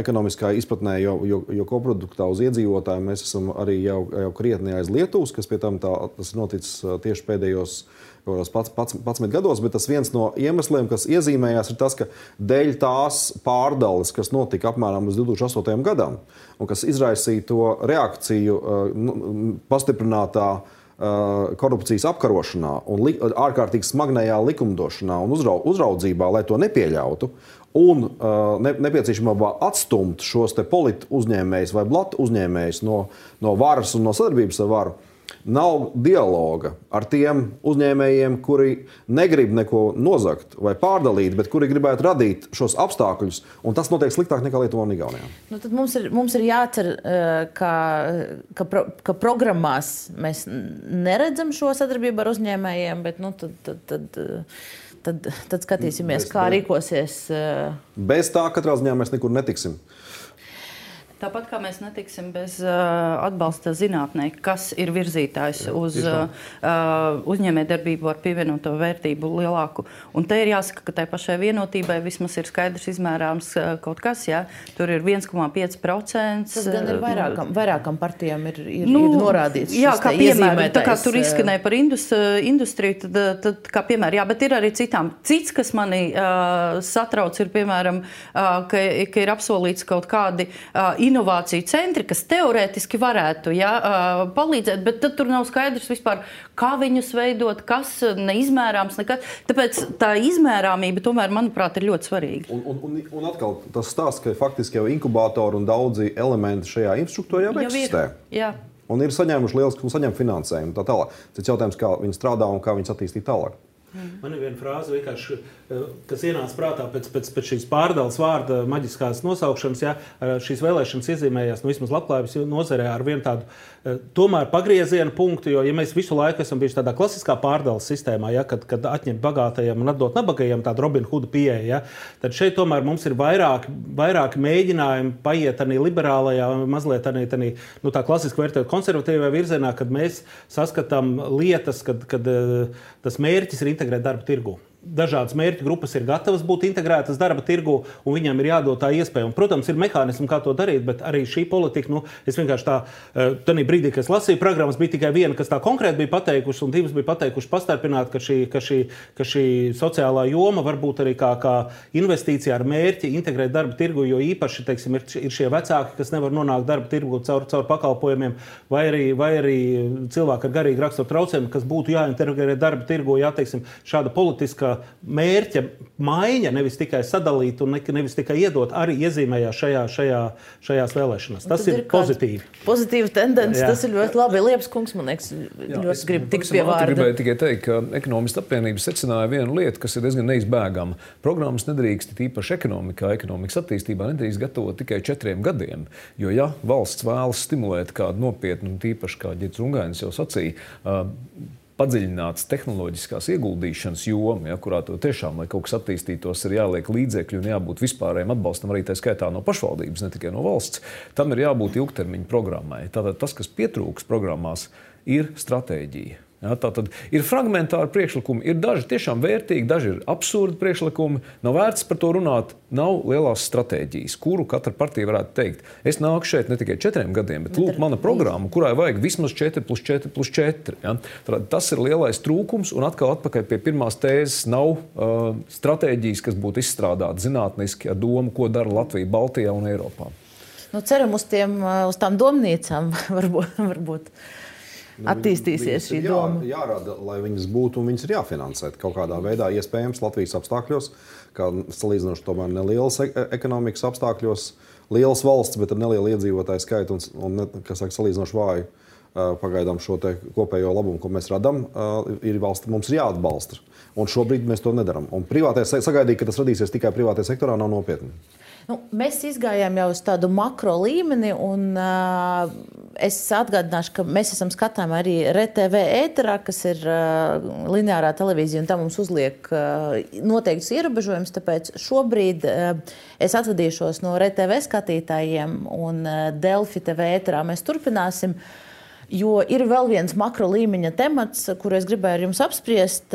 Ekonomiskā izpratnē, jo, jo, jo koproduktā uz iedzīvotāju mēs esam arī jau, jau krietni aiz Lietuvas, kas pie tam tā, tas noticis tieši pēdējos uh, 11 gados, bet tas viens no iemesliem, kas iezīmējās, ir tas, ka dēļ tās pārdales, kas notika apmēram līdz 2008. gadam, un kas izraisīja to reakciju nu, pastiprinātā korupcijas apkarošanā un li, ārkārtīgi smagnējā likumdošanā un uzraudzībā, lai to nepieļautu. Un uh, ne, nepieciešamībā atstumt šos politi uzņēmējus vai blatu uzņēmējus no, no varas un no sadarbības ar varu, uh, Nav dialoga ar tiem uzņēmējiem, kuri negrib neko nozagt vai pārdalīt, bet kuri gribētu radīt šos apstākļus. Tas notiek sliktāk nekā Lietuvā un Igaunijā. Nu, mums, ir, mums ir jācer, eh, ka, ka, pro, ka programmās mēs neredzam šo sadarbību ar uzņēmējiem, bet nu, tad, tad, tad, tad, tad skatīsimies, bez, kā rīkosies. Eh, bez tā katrā ziņā mēs nekur netiksim. Tāpat kā mēs netiksim bez uh, atbalsta zinātnē, kas ir virzītājs Jā, uz uh, uzņēmējdarbību ar pievienoto vērtību lielāku. Un te ir jāsaka, ka tai pašai vienotībai vismaz ir skaidrs izmērāms uh, kaut kas. Jā. Tur ir 1,5%. Tas gan ir vairākam, vairākam partijām ir, ir, nu, ir norādīts. Jā, kā piemēram, tā kā tur izskanēja par indus, industriju, tad, tad kā piemēram, jā, bet ir arī citām. Cits, kas mani uh, satrauc, ir piemēram, uh, ka, ka ir apsolīts kaut kādi uh, inovāciju centri, kas teorētiski varētu ja, palīdzēt, bet tad tur nav skaidrs vispār, kā viņus veidot, kas neizmērāms. Nekas. Tāpēc tā izmērāmība, tomēr, manuprāt, ir ļoti svarīga. Un, un, un, un atkal tas stāsts, ka faktiski jau inkubatori un daudzi elementi šajā infrastruktūrā jau, jau eksistē. Ir. Jā. Un ir saņēmuši lielisku saņem finansējumu. Tā tālāk. Cits jautājums, kā viņi strādā un kā viņi attīstīt tālāk. Mm. Man ir viena frāze, eh, kas ienāca prātā pēc, pēc, pēc šīs pārdales vārda maģiskās nosaukšanas. Ja, šīs vēlēšanas iezīmējās nu, vismaz labklājības nozarē ar vienu tādu eh, tomēr pagrieziena punktu. Jo, ja mēs visu laiku esam bijuši tādā klasiskā pārdales sistēmā, ja, kad, kad atņemt bagātajiem un atdot nabagajiem tādu Robin Hooda pieeja, ja, tad šeit tomēr mums ir vairāk, vairāk mēģinājumu paiet arī liberālajā, mazliet arī tādā nu, klasiski vērtējot konservatīvajā virzienā, kad mēs saskatām lietas, kad, kad eh, tas mērķis ir integrēt darba tirgu. Dažādas mērķu grupas ir gatavas būt integrētas darba tirgu, un viņiem ir jādod tā iespēja. Un, protams, ir mehānismi, kā to darīt, bet arī šī politika, nu, es vienkārši tā, eh, tajā brīdī, kad es lasīju programmas, bija tikai viena, kas tā konkrēti bija pateikusi, un divas bija pateikuši pastarpināt, ka šī, ka šī, ka šī sociālā joma var būt arī kā, kā investīcija ar mērķi integrēt darba tirgu, jo īpaši teiksim, ir, ir šie vecāki, kas nevar nonākt darba tirgu caur, caur pakalpojumiem, vai arī, vai arī cilvēki ar garīgu raksturu traucējumiem, kas būtu jāintegrē darba tirgu, ja teiksim, šāda politiska mērķa maiņa, nevis tikai sadalīt un nevis tikai iedot, arī iezīmējās šajā, šajā, šajās vēlēšanās. Tas ir, ir pozitīvi. Pozitīva tendence, Jā. tas ir ļoti labi. Liepas kungs, man liekas, ļoti grib tikt pie vārda. Gribēju tikai teikt, ka ekonomistu apvienība secināja vienu lietu, kas ir diezgan neizbēgama. Programmas nedrīkst īpaši ekonomikā, ekonomikas attīstībā nedrīkst gatavot tikai četriem gadiem. Jo, ja valsts vēlas stimulēt kādu nopietnu, tīpaši kā Ģits Rungainis jau sacīja, padziļināts tehnoloģiskās ieguldīšanas joma, ja, kurā tiešām, lai kaut kas attīstītos, ir jāliek līdzekļi un jābūt vispārējiem atbalstam arī tā skaitā no pašvaldības, ne tikai no valsts. Tam ir jābūt ilgtermiņa programmai. Tātad tas, kas pietrūks programmās, ir stratēģija. Ja, tā tad ir fragmentāri priekšlikumi, ir daži tiešām vērtīgi, daži ir absurdi priekšlikumi. Nav vērts par to runāt. Nav lielās stratēģijas, kuru katra partija varētu teikt. Es nāku šeit ne tikai četriem gadiem, bet lūk, mana programma, kurai vajag vismaz 4 plus 4 plus 4. Ja. Tad tas ir lielais trūkums, un atkal atpakaļ pie pirmās tēzes nav uh, stratēģijas, kas būtu izstrādāta zinātniski ar domu, ko dara Latvija, Baltijā un Eiropā. Nu, ceram uz, tiem, uh, uz tām domnīcām, *laughs* varbūt. varbūt nu, attīstīsies šī jā, doma. Jārada, lai viņas būtu un viņas ir jāfinansē kaut kādā veidā, iespējams, Latvijas apstākļos, kā salīdzinoši tomēr nelielas e ekonomikas apstākļos, lielas valsts, bet ar nelielu iedzīvotāju skaitu un, un kas saka, salīdzinoši vāju. Pagaidām šo kopējo labumu, ko mēs radām, ir valsts, mums ir jāatbalsta. Un šobrīd mēs to nedarām. Un privātais sagaidīt, ka tas radīsies tikai privātajā sektorā, nav nopietni. Nu, mēs izgājām jau uz tādu makro līmeni, un uh, es atgādināšu, ka mēs esam skatāmi arī RTV ēterā, kas ir uh, lineārā televīzija, un tam mums uzliek uh, noteikts ierobežojums. Tāpēc šobrīd uh, es atvadīšos no RTV skatītājiem, un uh, Delfi TV ēterā mēs turpināsim. Jo ir vēl viens makro līmeņa temats, kuru es gribēju ar jums apspriest.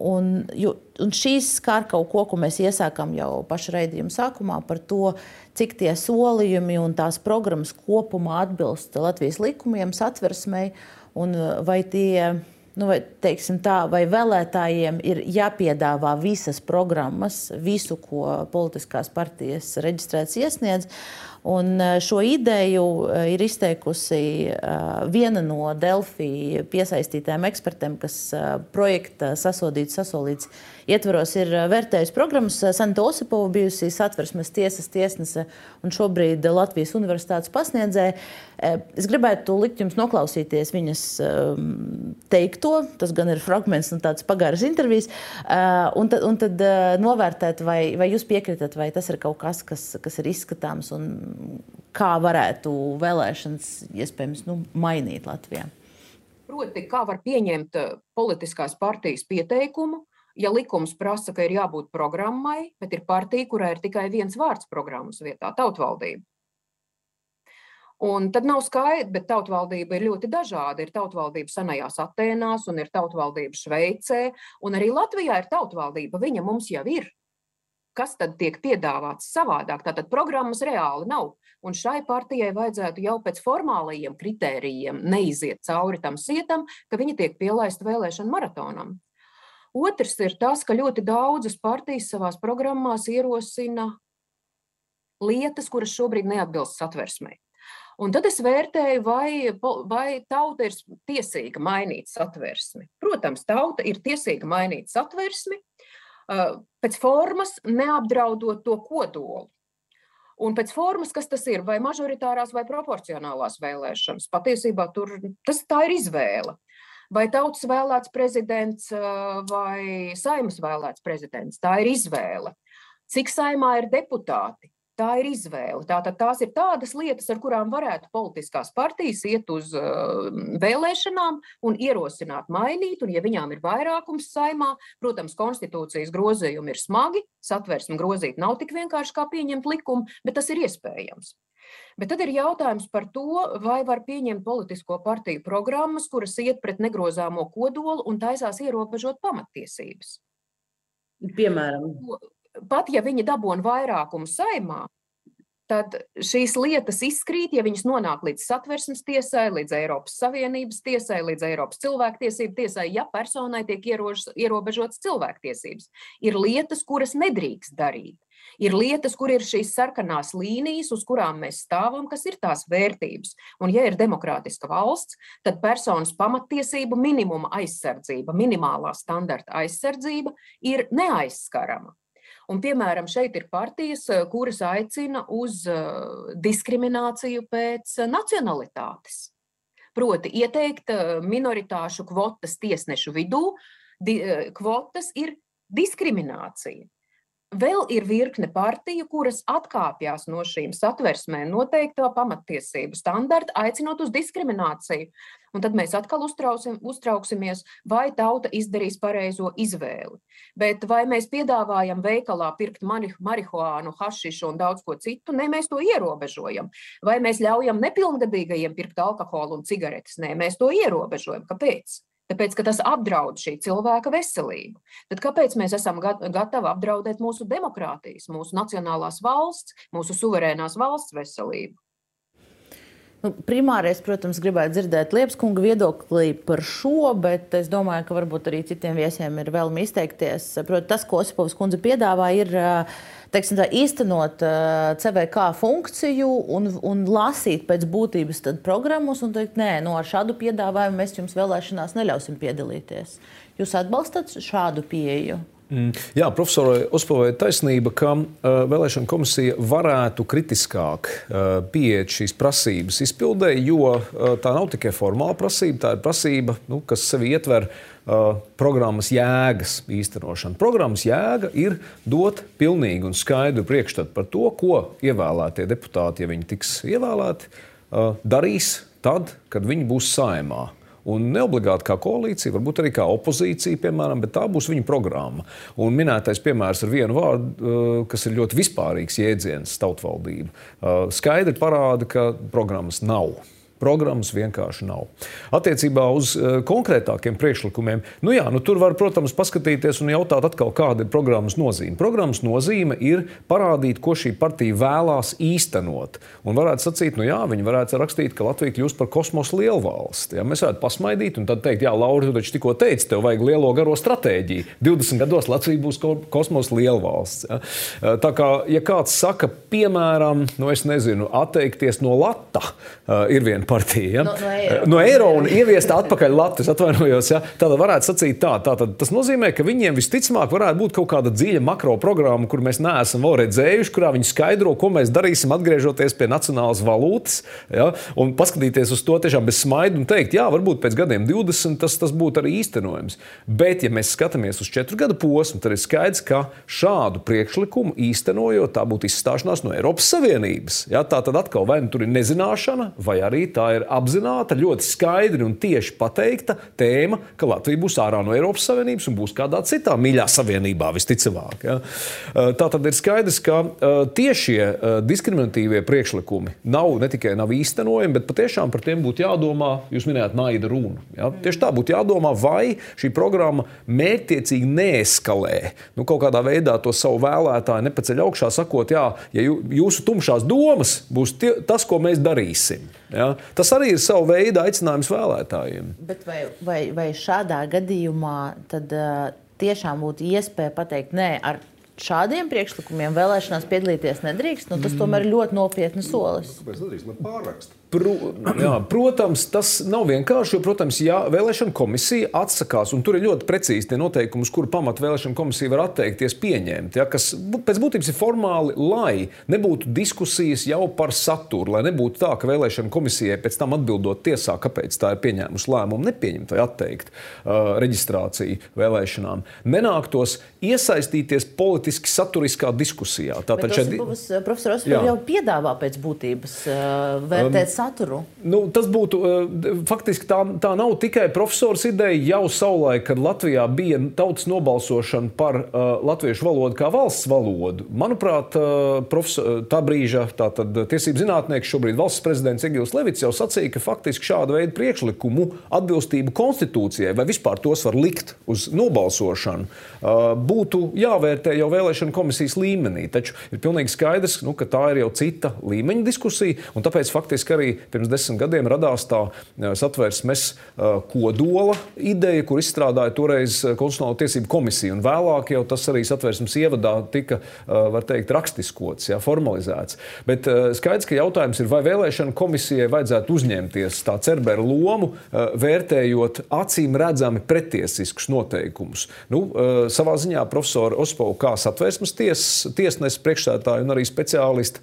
Un, jo, un šīs skar kaut ko, ko mēs iesākām jau paša raidījuma sākumā par to, cik tie solījumi un tās programmas kopumā atbilst Latvijas likumiem, satversmei, un vai tie. Nu, vai, tā, vai vēlētājiem ir jāpiedāvā visas programmas, visu, ko politiskās partijas reģistrēts iesniedz, Un eh, šo ideju eh, ir izteikusi eh, viena no Delfī piesaistītājiem ekspertiem, kas projekta sasodīts, sasolīts ietvaros ir vērtējusi programmas Santa Osipova, bijusi satversmes tiesas tiesnese un šobrīd Latvijas universitātes pasniedzēja. Es gribētu likt jums noklausīties viņas teikto, tas gan ir fragments no tādas pagāras intervijas, un tad, un tad novērtēt, vai, vai jūs piekritat, vai tas ir kaut kas, kas, kas ir izskatāms un kā varētu vēlēšanas iespējams nu, mainīt Latvijā. Proti, kā var pieņemt politiskās partijas pieteikumu, ja likums prasa, ka ir jābūt programmai, bet ir partija, kurai ir tikai viens vārds programmas vietā - tautvaldība. Un tad nav skaidrs, bet tautvaldība ir ļoti dažāda. Ir tautvaldība senajās Atēnās, un ir tautvaldība Šveicē, un arī Latvijā ir tautvaldība. Viņa mums jau ir. Kas tad tiek piedāvāts savādāk? Tātad programmas reāli nav. Un šai partijai vajadzētu jau pēc formālajiem kritērijiem neiziet cauri tam sietam, ka viņa tiek pielaista vēlēšanu maratonam. Otrs ir tas, ka ļoti daudzas partijas savās programmās ierosina lietas, kuras šobrīd neatbilst satversmei. Un tad es vērtēju, vai, vai tauta ir tiesīga mainīt satversmi. Protams, tauta ir tiesīga mainīt satversmi pēc formas, neapdraudot to kodolu. Un pēc formas, kas tas ir, vai mažoritārās vai proporcionālās vēlēšanas, patiesībā tur, tas ir izvēle vai tautas vēlēts prezidents vai saimas vēlēts prezidents. Tā ir izvēle. Cik saimā ir deputāti? Tā ir izvēle. Tātad tās ir tādas lietas, ar kurām varētu politiskās partijas iet uz uh, vēlēšanām un ierosināt mainīt. Un, ja viņām ir vairākums saimā, protams, konstitūcijas grozījumi ir smagi, satversmi grozīt nav tik vienkārši kā pieņemt likumu, bet tas ir iespējams. Bet tad ir jautājums par to, vai var pieņemt politisko partiju programmas, kuras iet pret negrozāmo kodolu un taisās ierobežot pamatiesības. Piemēram, pat ja viņi dabūna vairākumu saimā, tad šīs lietas izkrīt, ja viņas nonāk līdz satversmes tiesai, līdz Eiropas Savienības tiesai, līdz Eiropas cilvēktiesību tiesai, ja personai tiek ierobežotas cilvēktiesības. Ir lietas, kuras nedrīkst darīt. Ir lietas, kur ir šīs sarkanās līnijas, uz kurām mēs stāvam, kas ir tās vērtības. Un, ja ir demokrātiska valsts, tad personas pamatiesību minimuma aizsardzība, minimālā standarta aizsardzība ir neaizskarama. Un, piemēram, šeit ir partijas, eh, kuras aicina uz eh, diskrimināciju pēc eh, nacionalitātes. Proti, ieteikt minoritāšu kvotas tiesnešu vidū, kvotas ir diskriminācija. Vēl ir virkne partiju, kuras atkāpjas no šīm satversmē noteikto pamatiesību standarta, aicinot uz diskrimināciju. Un tad mēs atkal uztrauksimies, vai tauta izdarīs pareizo izvēli. Bet vai mēs piedāvājam veikalā pirkt marihuānu, hašišu un daudz ko citu? Nē, mēs to ierobežojam. Vai mēs ļaujam nepilngadīgajiem pirkt alkoholu un cigaretes? Nē, mēs to ierobežojam. Kāpēc? Tāpēc, ka tas apdraud šī cilvēka veselību. Tad kāpēc mēs esam gatavi apdraudēt mūsu demokrātijas, mūsu nacionālās valsts, mūsu suverēnās valsts veselību? Nu, primārais, protams, gribētu dzirdēt Liepskunga viedoklī par šo, bet es domāju, ka varbūt arī citiem viesiem ir vēlme izteikties. Protams, tas, ko Osipovs kundze piedāvā, ir teiksim, tā, īstenot CVK funkciju un, un lasīt pēc būtības programmas un teikt, nē, no nu, ar šādu piedāvājumu mēs jums vēlēšanās neļausim piedalīties. Jūs atbalstat šādu pieeju? Mm. Jā, profesorai Ospovai taisnība, ka uh, vēlēšana komisija varētu kritiskāk uh, pieiet šīs prasības izpildē, jo uh, tā nav tikai formāla prasība, tā ir prasība, nu, kas sevi ietver programmas jēgas īstenošanu. Programmas jēga ir dot pilnīgu un skaidru priekšstatu par to, ko ievēlētie deputāti, ja viņi tiks ievēlēti, darīs tad, kad viņi būs saimā. Un neobligāti kā koalīcija, varbūt arī kā opozīcija, piemēram, bet tā būs viņa programma. Un minētais piemērs ar vienu vārdu, uh, kas ir ļoti vispārīgs jēdziens, tautvaldība, uh, skaidri parāda, ka programmas nav. Programmas vienkārši nav. Attiecībā uz uh, konkrētākiem priekšlikumiem, nu jā, nu tur var, protams, paskatīties un jautāt, atkal, kāda ir programmas nozīme. Programmas nozīme ir parādīt, ko šī partija vēlās īstenot. Un varētu sacīt, nu jā, viņi varētu rakstīt, ka Latvija kļūst par kosmosa lielvalsti. Ja? Mēs varētu pasmaidīt un tad teikt, jā, Laura, tu taču tikko teici, tev vajag lielo garo stratēģiju. 20 gados Latvija būs kosmosa lielvalsts. Ja? Tā kā, ja kāds saka, piemēram, nu es nezinu, atteikties no lata, ir viena partija. Ja? No, no, eiro. no eiro un ieviest atpakaļ Latvijas atvainojos. Ja? Tad varētu sacīt tā. Tātad, tas nozīmē, ka viņiem visticamāk varētu būt kaut kāda dziļa makro programma, kur mēs neesam vēl redzējuši, kurā viņi skaidro, ko mēs darīsim atgriežoties pie nacionālas valūtas. Ja? Un paskatīties uz to tiešām bez smaidu un teikt, jā, varbūt pēc gadiem 20 tas, tas būtu arī īstenojams. Bet, ja mēs skatāmies uz četru gadu posmu, tad ir skaidrs, ka šādu priekšlikumu īstenojot, tā būtu izstāšanās no Eiropas Savienības. Ja? Tā tad atkal vai nu tur ir nezināšana, vai arī tā ir apzināta, ļoti skaidri un tieši pateikta tēma, ka Latvija būs ārā no Eiropas Savienības un būs kādā citā mīļā savienībā visticamāk. Ja? Tā tad ir skaidrs, ka tiešie diskriminatīvie priekšlikumi nav ne tikai nav īstenojami, bet patiešām par tiem būtu jādomā. Jūs minējāt naida runu. Ja? Tieši tā būtu jādomā, vai šī programma mērķiecīgi neeskalē nu, kaut kādā veidā to savu vēlētāju nepaceļ augšā, sakot, jā, ja jūsu tumšās domas būs tie, tas, ko mēs darīsim. Ja? Tas arī ir sava veida aicinājums vēlētājiem. Bet vai, vai, vai šādā gadījumā tad, uh, tiešām būtu iespēja pateikt, nē, ar šādiem priekšlikumiem vēlēšanās piedalīties nedrīkst? Nu, tas mm. tomēr ir ļoti nopietns solis. Kāpēc nedrīkst? Man pārrakst. Pro, jā, protams, tas nav vienkārši. Jo, protams, ja vēlēšana komisija atsakās, un tur ir ļoti precīzi tie noteikumi, uz kuru pamata vēlēšana komisija var atteikties pieņemt, ja, kas pēc būtības ir formāli, lai nebūtu diskusijas jau par saturu, lai nebūtu tā, ka vēlēšana komisijai pēc tam atbildot tiesā, kāpēc tā ir pieņēmusi lēmumu nepieņemt vai atteikt uh, reģistrāciju vēlēšanām, nenāktos iesaistīties politiski saturiskā diskusijā. Tātad šeit... profesors jau piedāvā pēc būtības uh, vērtēt um, saturu? Nu, tas būtu faktiski tā, tā nav tikai profesors ideja. Jau savulaik, kad Latvijā bija tautas nobalsošana par uh, latviešu valodu kā valsts valodu, manuprāt, uh, tā brīža tātad, tiesību zinātnieks, šobrīd valsts prezidents Egils Levits jau sacīja, ka faktiski šāda veida priekšlikumu atbilstību konstitūcijai vai vispār tos var likt uz nobalsošanu, uh, būtu jāvērtē jau vēlēšana komisijas līmenī. Taču ir pilnīgi skaidrs, nu, ka tā ir jau cita līmeņa diskusija, un tāpēc faktiski arī pirms desmit gadiem radās tā satversmes kodola ideja, kur izstrādāja toreiz Konstitucionālo tiesību komisija. Un vēlāk jau tas arī satversmes ievadā tika, var teikt, rakstiskots, jā, formalizēts. Bet skaidrs, ka jautājums ir, vai vēlēšana komisijai vajadzētu uzņemties tā cerbera lomu, vērtējot acīm redzami pretiesiskus noteikumus. Nu, savā ziņā profesora Ospovu kā satversmes ties, tiesnesis priekšsētāji un arī speciālisti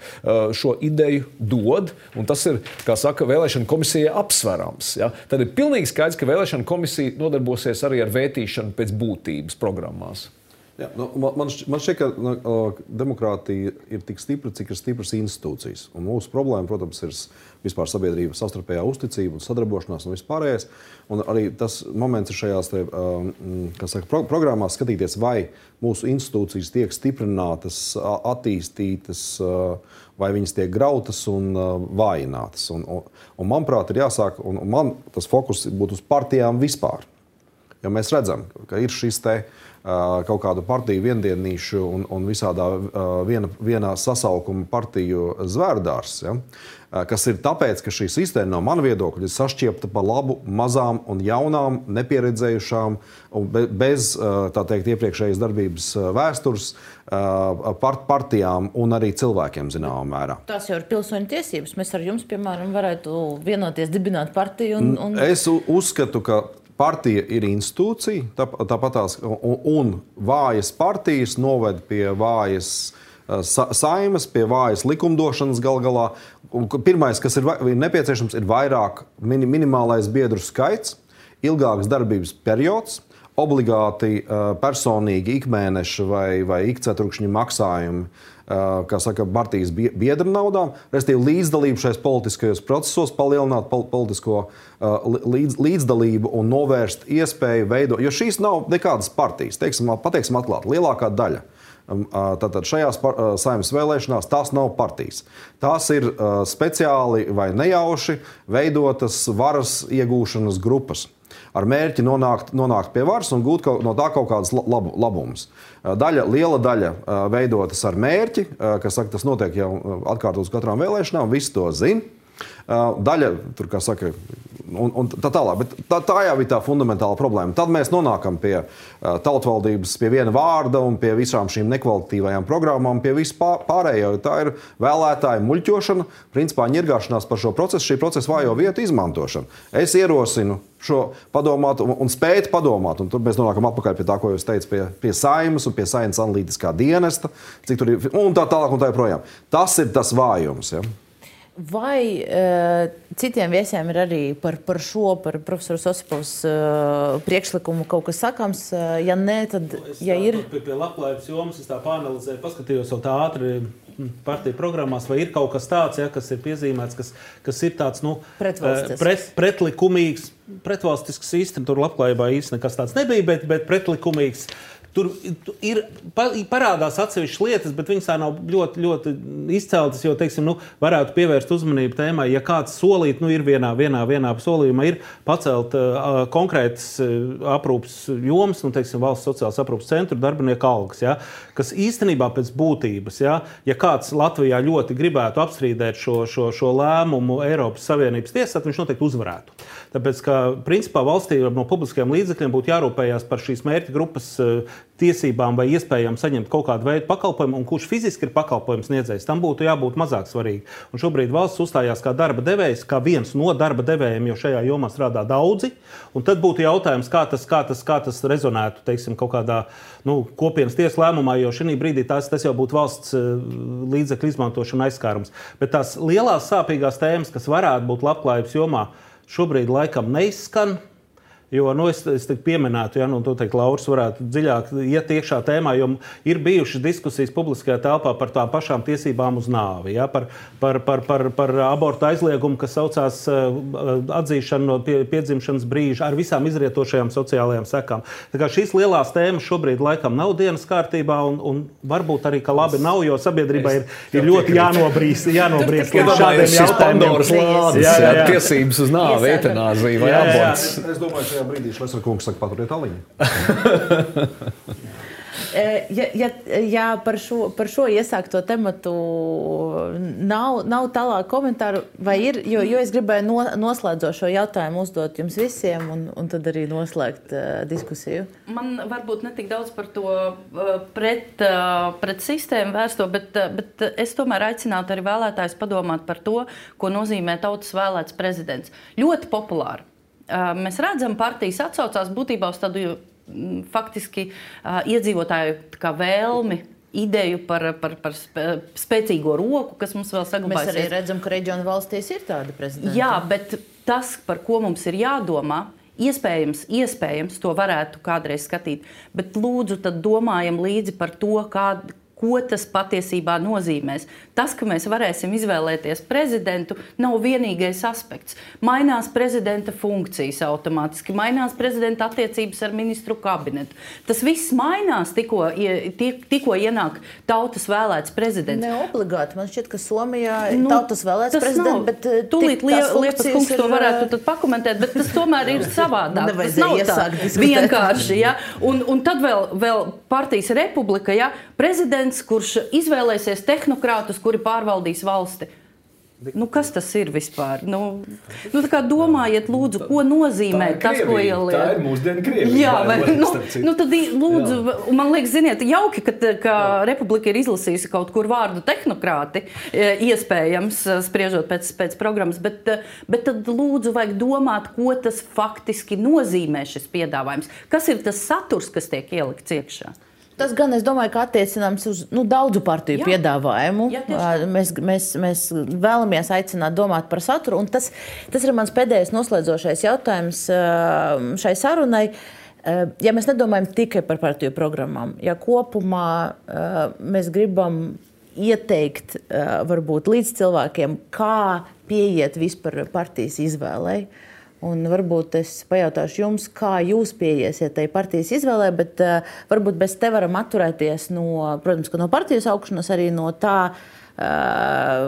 šo ideju dod. Tas ir, kā saka, vēlēšana komisijai apsverams. Ja? Tad ir pilnīgi skaidrs, ka vēlēšana komisija nodarbosies arī ar vētīšanu pēc būtības programmās. Jā, nu, man, man šķiet, ka nu, demokrātija ir tik stipra, cik ir stipras institūcijas. Un mūsu problēma, protams, ir vispār sabiedrības savstarpējā uzticība un sadarbošanās un vispārējais. Un arī tas moments ir šajās te, saka, pro programmās skatīties, vai mūsu institūcijas tiek stiprinātas, attīstītas, vai viņas tiek grautas un vājinātas. Un, un, un manuprāt, ir jāsāk, un man tas fokus būtu uz partijām vispār. Jo mēs redzam, ka ir šis te, uh, kaut kādu partiju viendienīšu un, un visādā uh, viena, vienā sasaukuma partiju zvērdārs. Ja? Uh, kas ir tāpēc, ka šī sistēma no mana viedokļa ir sašķiepta pa labu mazām un jaunām, nepieredzējušām bez teikt, iepriekšējas darbības vēstures part, partijām un arī cilvēkiem zināmā mērā. Tas jau ir pilsoņu tiesības. Mēs ar jums, piemēram, varētu vienoties dibināt partiju. Un, un... Es uzskatu, ka partija ir institūcija, tā, tāpat tās un, un vājas partijas noved pie vājas sa, saimas, pie vājas likumdošanas gal galā. Pirmais, kas ir, ir nepieciešams, ir vairāk min, minimālais biedru skaits, ilgāks darbības periods obligāti uh, personīgi ikmēneša vai, vai ikceturkšņa maksājumi kā saka, partijas biedra naudām, respektīvi līdzdalību šajos politiskajos procesos, palielināt politisko līdz, līdzdalību un novērst iespēju veidot, jo šīs nav nekādas partijas, teiksim, pateiksim atklāti, lielākā daļa. Tātad šajās saimnes vēlēšanās tās nav partijas. Tās ir speciāli vai nejauši veidotas varas iegūšanas grupas ar mērķi nonākt, nonākt pie varas un gūt kaut, no tā kaut kādas labu, labumus. Daļa, liela daļa veidotas ar mērķi, kas saka, tas notiek jau atkārtotas katrām vēlēšanām, visi to zina. Daļa, tur, kā saka, un, un tā tālāk. Bet tā, tā jau ir tā fundamentāla problēma. Tad mēs nonākam pie tautvaldības, pie viena vārda un pie visām šīm nekvalitatīvajām programmām, pie vispār pārējo. Tā ir vēlētāju muļķošana, principā ņirgāšanās par šo procesu, šī procesa vājo vietu izmantošana. Es ierosinu šo padomāt un, un spēt padomāt. Un tur mēs nonākam atpakaļ pie tā, ko jūs teicāt, pie, pie saimas un pie saimnes analītiskā dienesta, cik tur ir un tā tālāk un tā joprojām. Tas ir tas vājums. Ja? Vai uh, citiem viesiem ir arī par, par šo, par profesoru Osipovs uh, priekšlikumu kaut kas sakāms? Uh, ja nē, tad, nu, es ja tā, ir. Pie, pie labklājības jomas es tā pāranalizēju, paskatījos jau tā ātri hm, partiju programmās, vai ir kaut kas tāds, ja, kas ir piezīmēts, kas, kas ir tāds nu, pret, pretlikumīgs, pretvalstisks īstenībā. Tur labklājībā īstenībā nekas tāds nebija, bet, bet pretlikumīgs Tur ir parādās atsevišķas lietas, bet viņas tā nav ļoti, ļoti izceltas. Jo, teiksim, nu, varētu pievērst uzmanību tēmai, ja kāds solīt, nu, ir vienā, vienā, vienā solījumā, ir pacelt uh, konkrētas uh, aprūpas jomas, nu, teiksim, valsts sociālās aprūpas centru darbinieku algas, ja, kas īstenībā pēc būtības, ja, ja kāds Latvijā ļoti gribētu apstrīdēt šo, šo, šo lēmumu Eiropas Savienības tiesā, viņš noteikti uzvarētu. Tāpēc, ka principā valstī no publiskajiem līdzekļiem būtu jārūpējas par šīs mērķa grupas tiesībām vai iespējām saņemt kaut kādu veidu pakalpojumu, un kurš fiziski ir pakalpojums sniedzējs, tam būtu jābūt mazāk svarīgi. Un šobrīd valsts uzstājās kā darba devējs, kā viens no darba devējiem, jo šajā jomā strādā daudzi. Tad būtu jautājums, kā tas, kā tas, kā tas rezonētu teiksim, kaut kādā nu, kopienas tiesas lēmumā, jo šī brīdī tas, tas jau būtu valsts eh, līdzekļu izmantošana aizskārums. Bet tās lielās sāpīgās tēmas, kas varētu būt labklājības jomā, šobrīd laikam neizskan. Jo nu, es, es pieminētu, ja nu, teikt, Lauris varētu dziļāk iet iekšā tēmā, jo ir bijušas diskusijas publiskajā telpā par tām pašām tiesībām uz nāvi, ja, par, par, par, par, par abortu aizliegumu, kas saucās uh, atzīšanu no pie, piedzimšanas brīža, ar visām izrietošajām sociālajām sekām. Šīs lielās tēmas šobrīd laikam nav dienas kārtībā, un, un varbūt arī ka labi nav, jo sabiedrībai ir, ir ļoti jānobrīz, jānobrīz līdz šādiem jautājumiem. Jā, jā, jā. Tiesības uz nāvi, eitanāzija vai aborts šajā brīdī Šlesner kungs saka, paturiet aliņu. *laughs* Eh, ja, ja, ja par, šo, par šo iesākto tematu nav, nav tālāk komentāru, vai ir, jo, jo es gribēju no, noslēdzošo jautājumu uzdot jums visiem, un, un tad arī noslēgt uh, diskusiju. Man varbūt ne tik daudz par to uh, pret, uh, pret sistēmu vērsto, bet, uh, bet es tomēr aicinātu arī vēlētājus padomāt par to, ko nozīmē tautas vēlēts prezidents. Ļoti populāri mēs redzam, partijas atsaucās būtībā uz tādu faktiski iedzīvotāju vēlmi ideju par, par, par spēcīgo roku, kas mums vēl saglabājas. Mēs arī redzam, ka reģionu valstīs ir tāda prezidenta. Jā, bet tas, par ko mums ir jādomā, iespējams, iespējams to varētu kādreiz skatīt, bet lūdzu, domājam līdzi par to, kāda ko tas patiesībā nozīmēs. Tas, ka mēs varēsim izvēlēties prezidentu, nav vienīgais aspekts. Mainās prezidenta funkcijas automātiski, mainās prezidenta attiecības ar ministru kabinetu. Tas viss mainās tikko, tikko ienāk tautas vēlēts prezidents. Ne obligāti. Man šķiet, ka Somijā ir nu, tautas vēlēts prezidents, nav. bet eh, tūlīt Liepas kungs ir... to varētu eh, pakomentēt, bet tas tomēr ir *laughs* savādāk. tas nav tā vienkārši. Ja? Un, un tad vēl, vēl partijas republika, ja? prezidents prezidents, kurš izvēlēsies tehnokrātus, kuri pārvaldīs valsti. Nu, kas tas ir vispār? Nu, nu, domājiet, lūdzu, ko nozīmē tas, ko ieliek. Tā ir mūsdienu krievija. Jā, vai, nu, nu, tad, lūdzu, Jā. man liekas, ziniet, jauki, ka, ka Republika ir izlasījusi kaut kur vārdu tehnokrāti, e, iespējams, e, spriežot pēc, pēc programmas, bet, e, bet tad lūdzu vajag domāt, ko tas faktiski nozīmē šis piedāvājums. Kas ir tas saturs, kas tiek ielikts iekšā? Tas gan, es domāju, ka attiecināms uz nu, daudzu partiju Jā. piedāvājumu. Jā, mēs, mēs, mēs vēlamies aicināt domāt par saturu, un tas, tas ir mans pēdējais noslēdzošais jautājums šai sarunai. Ja mēs nedomājam tikai par partiju programmām, ja kopumā mēs gribam ieteikt varbūt līdz cilvēkiem, kā pieiet vispār partijas izvēlei, Un varbūt es pajautāšu jums, kā jūs pieiesiet tai partijas izvēlē, bet uh, varbūt bez te varam atturēties no, protams, no partijas augšanas, arī no tā uh,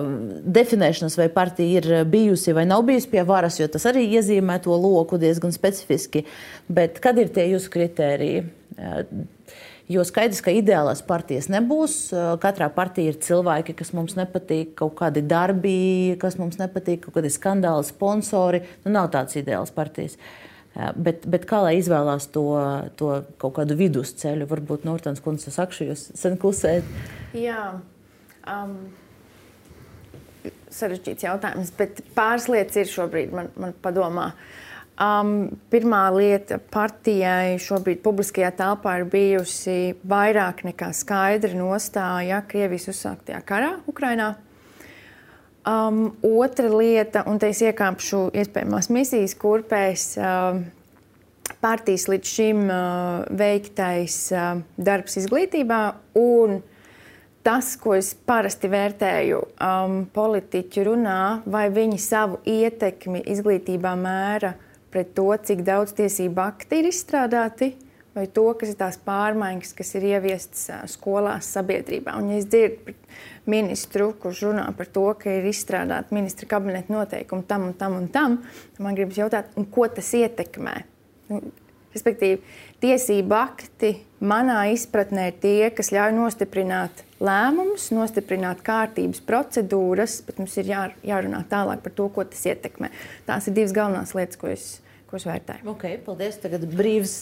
definēšanas, vai partija ir bijusi vai nav bijusi pie varas, jo tas arī iezīmē to loku diezgan specifiski. Bet kad ir tie jūsu kritēriji? Uh, Jo skaidrs, ka ideālās partijas nebūs. Katrā partijā ir cilvēki, kas mums nepatīk, kaut kādi darbi, kas mums nepatīk, kaut kādi skandāli, sponsori. Nu, nav tāds ideāls partijas. Bet, bet kā lai izvēlās to, to kaut kādu vidusceļu, varbūt Nortons kundze sakšu, jūs sen klusējat? Jā. Um, sarežģīts jautājums, bet pāris lietas ir šobrīd man, man padomā. Uh, Um, pirmā lieta partijai šobrīd publiskajā telpā ir bijusi vairāk nekā skaidra nostāja Krievijas uzsāktajā karā Ukrainā. Um, otra lieta, un te es iekāpšu iespējamās misijas kurpēs, um, partijas līdz šim uh, veiktais uh, darbs izglītībā un tas, ko es parasti vērtēju um, politiķu runā, vai viņi savu ietekmi izglītībā mēra pret to, cik daudz tiesību akti ir izstrādāti, vai to, kas ir tās pārmaiņas, kas ir ieviestas skolās, sabiedrībā. Un, ja es dzirdu ministru, kurš runā par to, ka ir izstrādāti ministra kabineta noteikumi tam un tam un tam, man gribas jautāt, ko tas ietekmē. Nu, respektīvi, tiesību akti manā izpratnē ir tie, kas ļauj nostiprināt lēmumus, nostiprināt kārtības procedūras, bet mums ir jā, jārunā tālāk par to, ko tas ietekmē. Tās ir divas galvenās lietas, ko es ko es vērtēju. Okay, paldies. Tagad brīvs,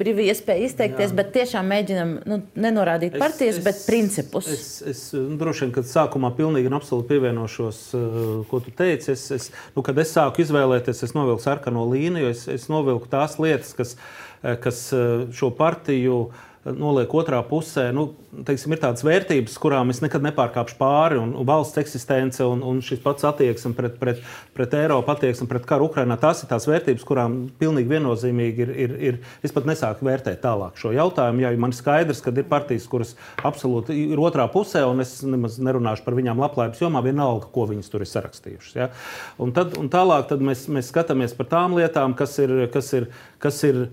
brīva iespēja izteikties, Jā. bet tiešām mēģinam nu, nenorādīt es, partijas, es, bet principus. Es, es nu, droši vien, kad sākumā pilnīgi un absolūti pievienošos, uh, ko tu teici. Es, es, nu, kad es sāku izvēlēties, es novilku sarkano līniju, es, es novilku tās lietas, kas, eh, kas eh, šo partiju uh, noliek otrā pusē. Nu, teiksim, ir tādas vērtības, kurām es nekad nepārkāpšu pāri, un, un valsts eksistence un, un šis pats attieksme pret, pret, pret Eiropu, attieksme pret karu Ukrajinā. Tās ir tās vērtības, kurām pilnīgi viennozīmīgi ir. ir, ir es pat nesāku vērtēt tālāk šo jautājumu, jo man skaidrs, ka ir partijas, kuras absolūti ir otrā pusē, un es nemaz nerunāšu par viņām labklājības jomā, vienalga, ko viņas tur ir sarakstījušas. Ja? Un, tad, un tālāk tad mēs, mēs skatāmies par tām lietām, kas ir. Kas ir, kas ir kas ir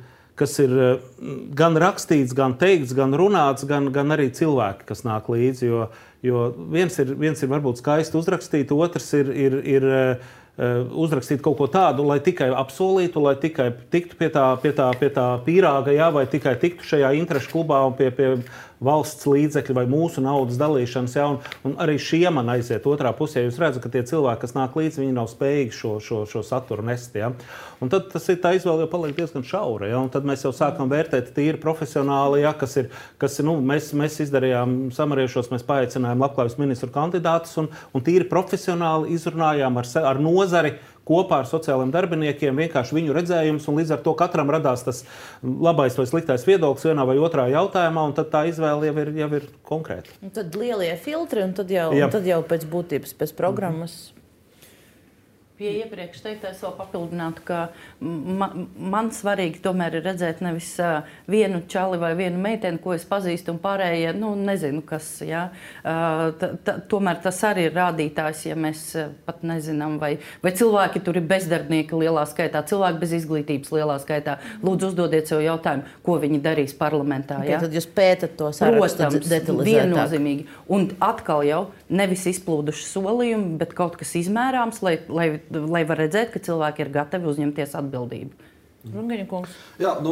eh, gan rakstīts, gan teikts, gan runāts, gan, gan arī cilvēki, kas nāk līdzi. Jo, jo viens, ir, viens ir varbūt skaisti uzrakstīt, otrs ir. ir, ir eh, uzrakstīt kaut ko tādu, lai tikai apsolītu, lai tikai tiktu pie tā, pie tā, pie tā pīrāga, jā, vai tikai tiktu šajā interešu klubā un pie, pie valsts līdzekļu vai mūsu naudas dalīšanas. Ja, un, un arī šie man aiziet otrā pusē. Jūs redzat, ka tie cilvēki, kas nāk līdzi, viņi nav spējīgi šo, šo, šo saturu nest. Ja. Un tad tas ir tā izvēle, jau paliek diezgan šaura. Ja, tad mēs jau sākam vērtēt tīri profesionāli, ja, kas ir. Kas ir nu, mēs, mēs izdarījām samariešos, mēs paaicinājām labklājības ministru kandidātus un, un tīri profesionāli izrunājām ar, ar nozari kopā ar sociālajiem darbiniekiem, vienkārši viņu redzējums, un līdz ar to katram radās tas labais vai sliktais viedoklis vienā vai otrā jautājumā, un tad tā izvēle jau ir, jau ir konkrēta. Un tad lielie filtri, un tad jau, un tad jau pēc būtības, pēc programmas. Mm -hmm. Pie iepriekš teiktais vēl papildinātu, ka ma, man svarīgi tomēr ir redzēt nevis uh, vienu čali vai vienu meiteni, ko es pazīstu, un pārējie, nu, nezinu, kas. Ja? Uh, t, t, tomēr tas arī ir rādītājs, ja mēs uh, pat nezinām, vai, vai cilvēki tur ir bezdarbnieki lielā skaitā, cilvēki bez izglītības lielā skaitā. Lūdzu, uzdodiet sev jautājumu, ko viņi darīs parlamentā. Ja? Tad jūs pētat to sarakstu detalizētāk. Un atkal jau nevis izplūduši solījumi, bet kaut kas izmērāms, lai, lai lai var redzēt, ka cilvēki ir gatavi uzņemties atbildību. Jā, nu,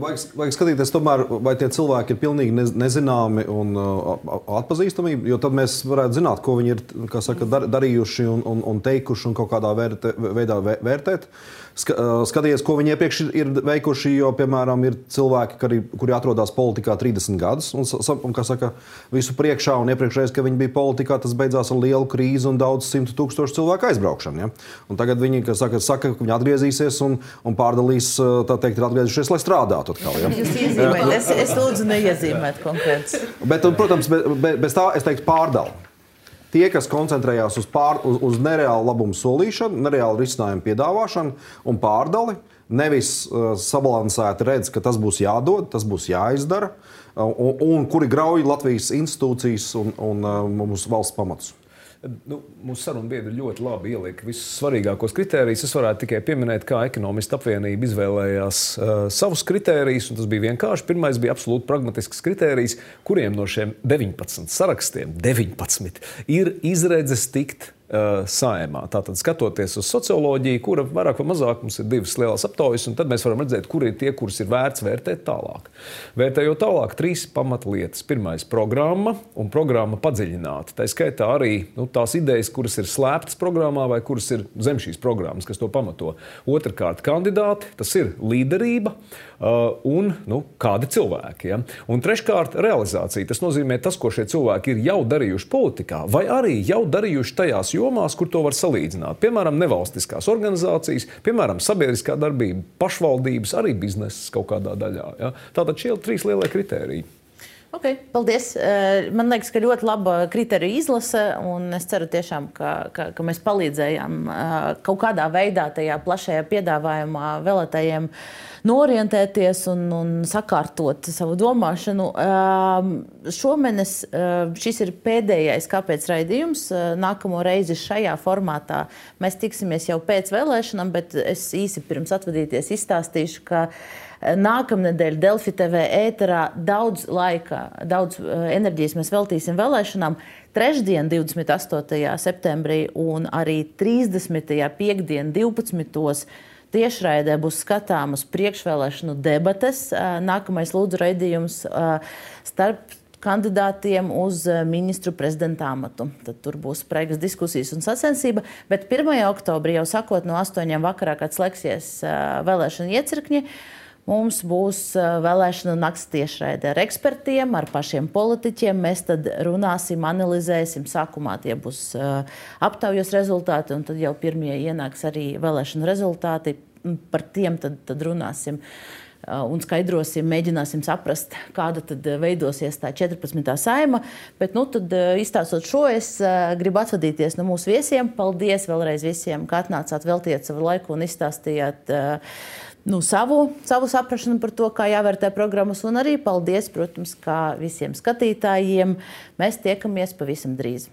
vajag, vajag skatīties, tomēr, vai tie cilvēki ir pilnīgi nezināmi un atpazīstami. Jo tad mēs varētu zināt, ko viņi ir saka, darījuši un, un, un teikuši un kaut kādā vērtē, veidā vērtēt. Skaties, ko viņi iepriekš ir veikuši. Jo, piemēram, ir cilvēki, kuri, kuri atrodas politikā 30 gadus, un, un saka, visu priekšā, un iepriekšējais, kad viņi bija politikā, tas beidzās ar lielu krīzi un daudz simtu tūkstošu cilvēku aizbraukšanu. Ja? Un tagad viņi saka, saka, ka viņi atgriezīsies un, un pārdalīs, tā teikt, ir atgriezušies, lai strādātu atkal. Ja? Jūs iezīmējat, es, es lūdzu neiezīmēt konkrēts. Bet, protams, bez, bez tā es teiktu pārdalu. Tie, kas koncentrējās uz, pār, uz, uz nereālu labumu solīšanu, nereālu risinājumu piedāvāšanu un pārdali, nevis uh, sabalansēti redz, ka tas būs jādod, tas būs jāizdara, uh, un, un kuri grauj Latvijas institūcijas un, un uh, mūsu valsts pamatus. Nu, mūsu sarunu biedri ļoti labi ielika visus svarīgākos kritērijus. Es varētu tikai pieminēt, kā ekonomistu apvienība izvēlējās uh, savus kritērijus. Tas bija vienkārši. Pirmais bija absolūti pragmatisks kritērijs, kuriem no šiem 19 sarakstiem 19 ir izredzes tikt saimā. Tātad, skatoties uz socioloģiju, kura vairāk vai mazāk mums ir divas lielas aptaujas, un tad mēs varam redzēt, kur ir tie, kurus ir vērts vērtēt tālāk. Vērtējot tālāk, trīs pamatlietas. Pirmais - programma un programma padziļināta. Tā skaitā arī nu, tās idejas, kuras ir slēptas programmā vai kuras ir zem šīs programmas, kas to pamato. Otrakārt, kandidāti, tas ir līderība uh, un nu, kādi cilvēki. Ja? Un treškārt, realizācija. Tas nozīmē tas, ko šie cilvēki ir jau darījuši politikā, vai arī jau darījuši tajās jomās, kur to var salīdzināt. Piemēram, nevalstiskās organizācijas, piemēram, sabiedriskā darbība, pašvaldības, arī biznesa kaut kādā daļā. Ja? Tātad šie ir trīs lielie kriteriji. Okay, paldies. Eh, man liekas, ka ļoti laba kriterija izlase, es ceru, tiešām, ka, ka, ka mēs palīdzējām eh, kaut kādā veidā tajā plašajā piedāvājumā vēlētājiem norientēties un, un sakārtot savu domāšanu. Šomēnes šis ir pēdējais kāpēc raidījums. Nākamo reizi šajā formātā mēs tiksimies jau pēc vēlēšanām, bet es īsi pirms atvadīties izstāstīšu, ka Nākamnedēļ Delfi TV ēterā daudz laika, daudz enerģijas mēs veltīsim vēlēšanām. Trešdien, 28. septembrī un arī 30. piekdien, 12. Tiešraidē būs skatāmas priekšvēlēšanu debates. Nākamais lūdzu raidījums starp kandidātiem uz ministru prezidenta amatu. Tad tur būs spraigas diskusijas un sacensība. Bet 1. oktobrī jau sakot no 8. vakarā, kad slēgsies vēlēšana iecirkņi, Mums būs vēlēšana nakts tiešraidē ar ekspertiem, ar pašiem politiķiem. Mēs tad runāsim, analizēsim. Sākumā tie būs aptaujas rezultāti, un tad jau pirmie ienāks arī vēlēšana rezultāti. Par tiem tad, tad runāsim un skaidrosim, mēģināsim saprast, kāda tad veidosies tā 14. saima. Bet, nu, tad, izstāstot šo, es gribu atvadīties no mūsu viesiem. Paldies vēlreiz visiem, ka atnācāt, veltījāt savu laiku un izstāstījāt nu, savu, savu saprāšanu par to, kā jāvērtē programmas. Un arī paldies, protams, visiem skatītājiem. Mēs tiekamies pavisam drīz.